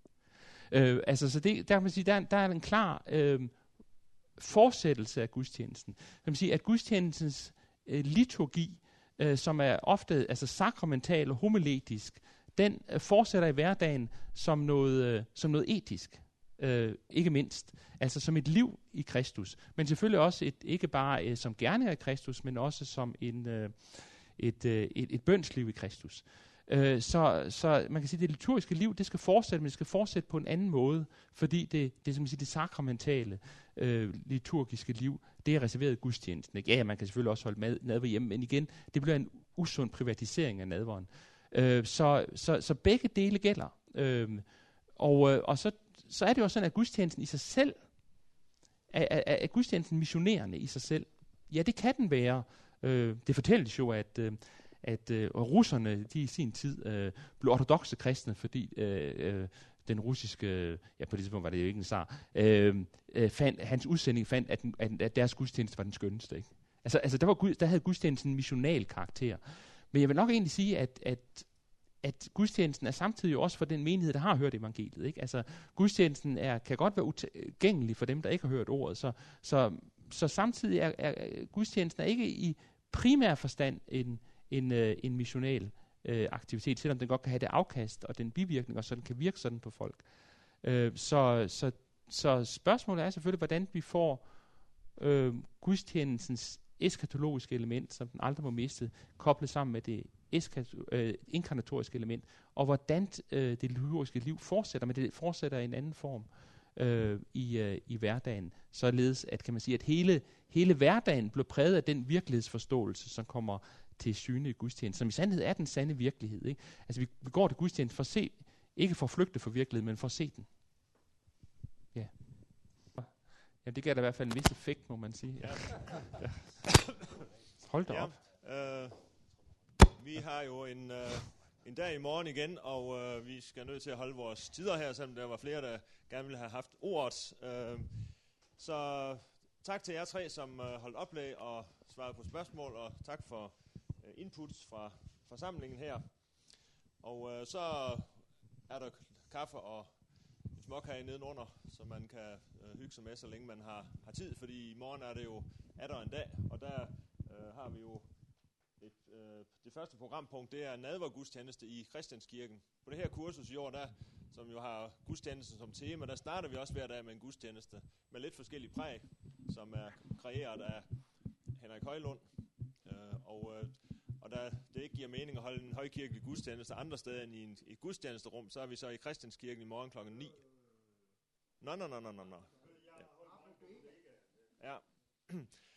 Øh, altså, så det, der kan man sige, der, der er en klar øh, fortsættelse af gudstjenesten. Kan man sige, at gudstjenestens øh, liturgi, øh, som er ofte altså sakramental og homiletisk, den øh, fortsætter i hverdagen som noget, øh, som noget etisk øh, ikke mindst. Altså som et liv i Kristus. Men selvfølgelig også et, ikke bare øh, som gerninger i Kristus, men også som en, øh, et, øh, et, et bønsliv i Kristus. Øh, så, så man kan sige, at det liturgiske liv, det skal fortsætte, men det skal fortsætte på en anden måde, fordi det, det, som man siger, det sakramentale øh, liturgiske liv, det er reserveret gudstjenesten. Ikke? Ja, man kan selvfølgelig også holde mad, nadver hjemme, men igen, det bliver en usund privatisering af nadveren. Øh, så, så, så begge dele gælder. Øh, og, øh, og så, så er det jo sådan, at gudstjenesten i sig selv, er, er, er gudstjenesten missionerende i sig selv? Ja, det kan den være. Øh, det fortælles jo, at, øh, at øh, russerne de i sin tid øh, blev ortodoxe kristne, fordi øh, øh, den russiske, ja på det tidspunkt var det jo ikke en zar, øh, øh, fandt, hans udsending fandt, at, den, at, at deres gudstjeneste var den skønneste. Ikke? Altså, altså der, var, der havde gudstjenesten en missional karakter. Men jeg vil nok egentlig sige, at, at, at gudstjenesten er samtidig også for den menighed, der har hørt evangeliet. Ikke? Altså, gudstjenesten er, kan godt være utilgængelig for dem, der ikke har hørt ordet. Så, så, så samtidig er, er gudstjenesten er ikke i primær forstand en, en, øh, en missional øh, aktivitet, selvom den godt kan have det afkast og den bivirkning, og så den kan virke sådan på folk. Øh, så, så, så spørgsmålet er selvfølgelig, hvordan vi får øh, gudstjenestens eskatologiske element, som den aldrig må miste, koblet sammen med det øh, inkarnatoriske element, og hvordan øh, det liturgiske liv fortsætter, men det fortsætter i en anden form øh, i, øh, i hverdagen, således at kan man sige, at hele, hele hverdagen blev præget af den virkelighedsforståelse, som kommer til syne i gudstjenesten, som i sandhed er den sande virkelighed. Ikke? Altså vi, vi går til gudstjenesten for at se, ikke for at flygte fra virkeligheden, men for at se den. Ja. Ja, det gav da i hvert fald en vis effekt, må man sige. Ja. ja. Hold da Ja, op. øh, vi har jo en, øh, en dag i morgen igen, og øh, vi skal nødt til at holde vores tider her, selvom der var flere, der gerne ville have haft ordet. Øh, så tak til jer tre, som øh, holdt oplæg og svarede på spørgsmål, og tak for øh, inputs fra forsamlingen her. Og øh, så er der kaffe og småkage nedenunder, så man kan øh, hygge sig med, så længe man har, har tid, fordi i morgen er det jo er der en dag, og der øh, har vi jo et, øh, det første programpunkt, det er nadvergudstjeneste i Christianskirken. På det her kursus i år, der, som jo har gudstjenesten som tema, der starter vi også hver dag med en gudstjeneste med lidt forskellige præg, som er kreeret af Henrik Højlund. Øh, og øh, og da det ikke giver mening at holde en højkirkelig gudstjeneste andre steder end i en, et gudstjenesterum, så er vi så i Christianskirken i morgen klokken 9. Nå, nå, nå, nå, nå, nå. Ja. ja.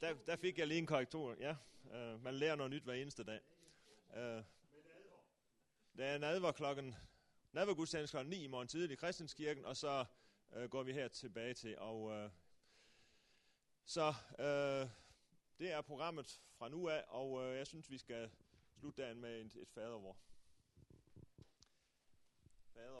Der, der fik jeg lige en korrektur, ja. Uh, man lærer noget nyt hver eneste dag. Øh, uh, det er nadver klokken, nadvergudstjeneste klokken 9 i morgen tidlig i Christianskirken, og så uh, går vi her tilbage til. Og uh, så uh, det er programmet fra nu af, og uh, jeg synes, vi skal slutte dagen med et, et fadervor.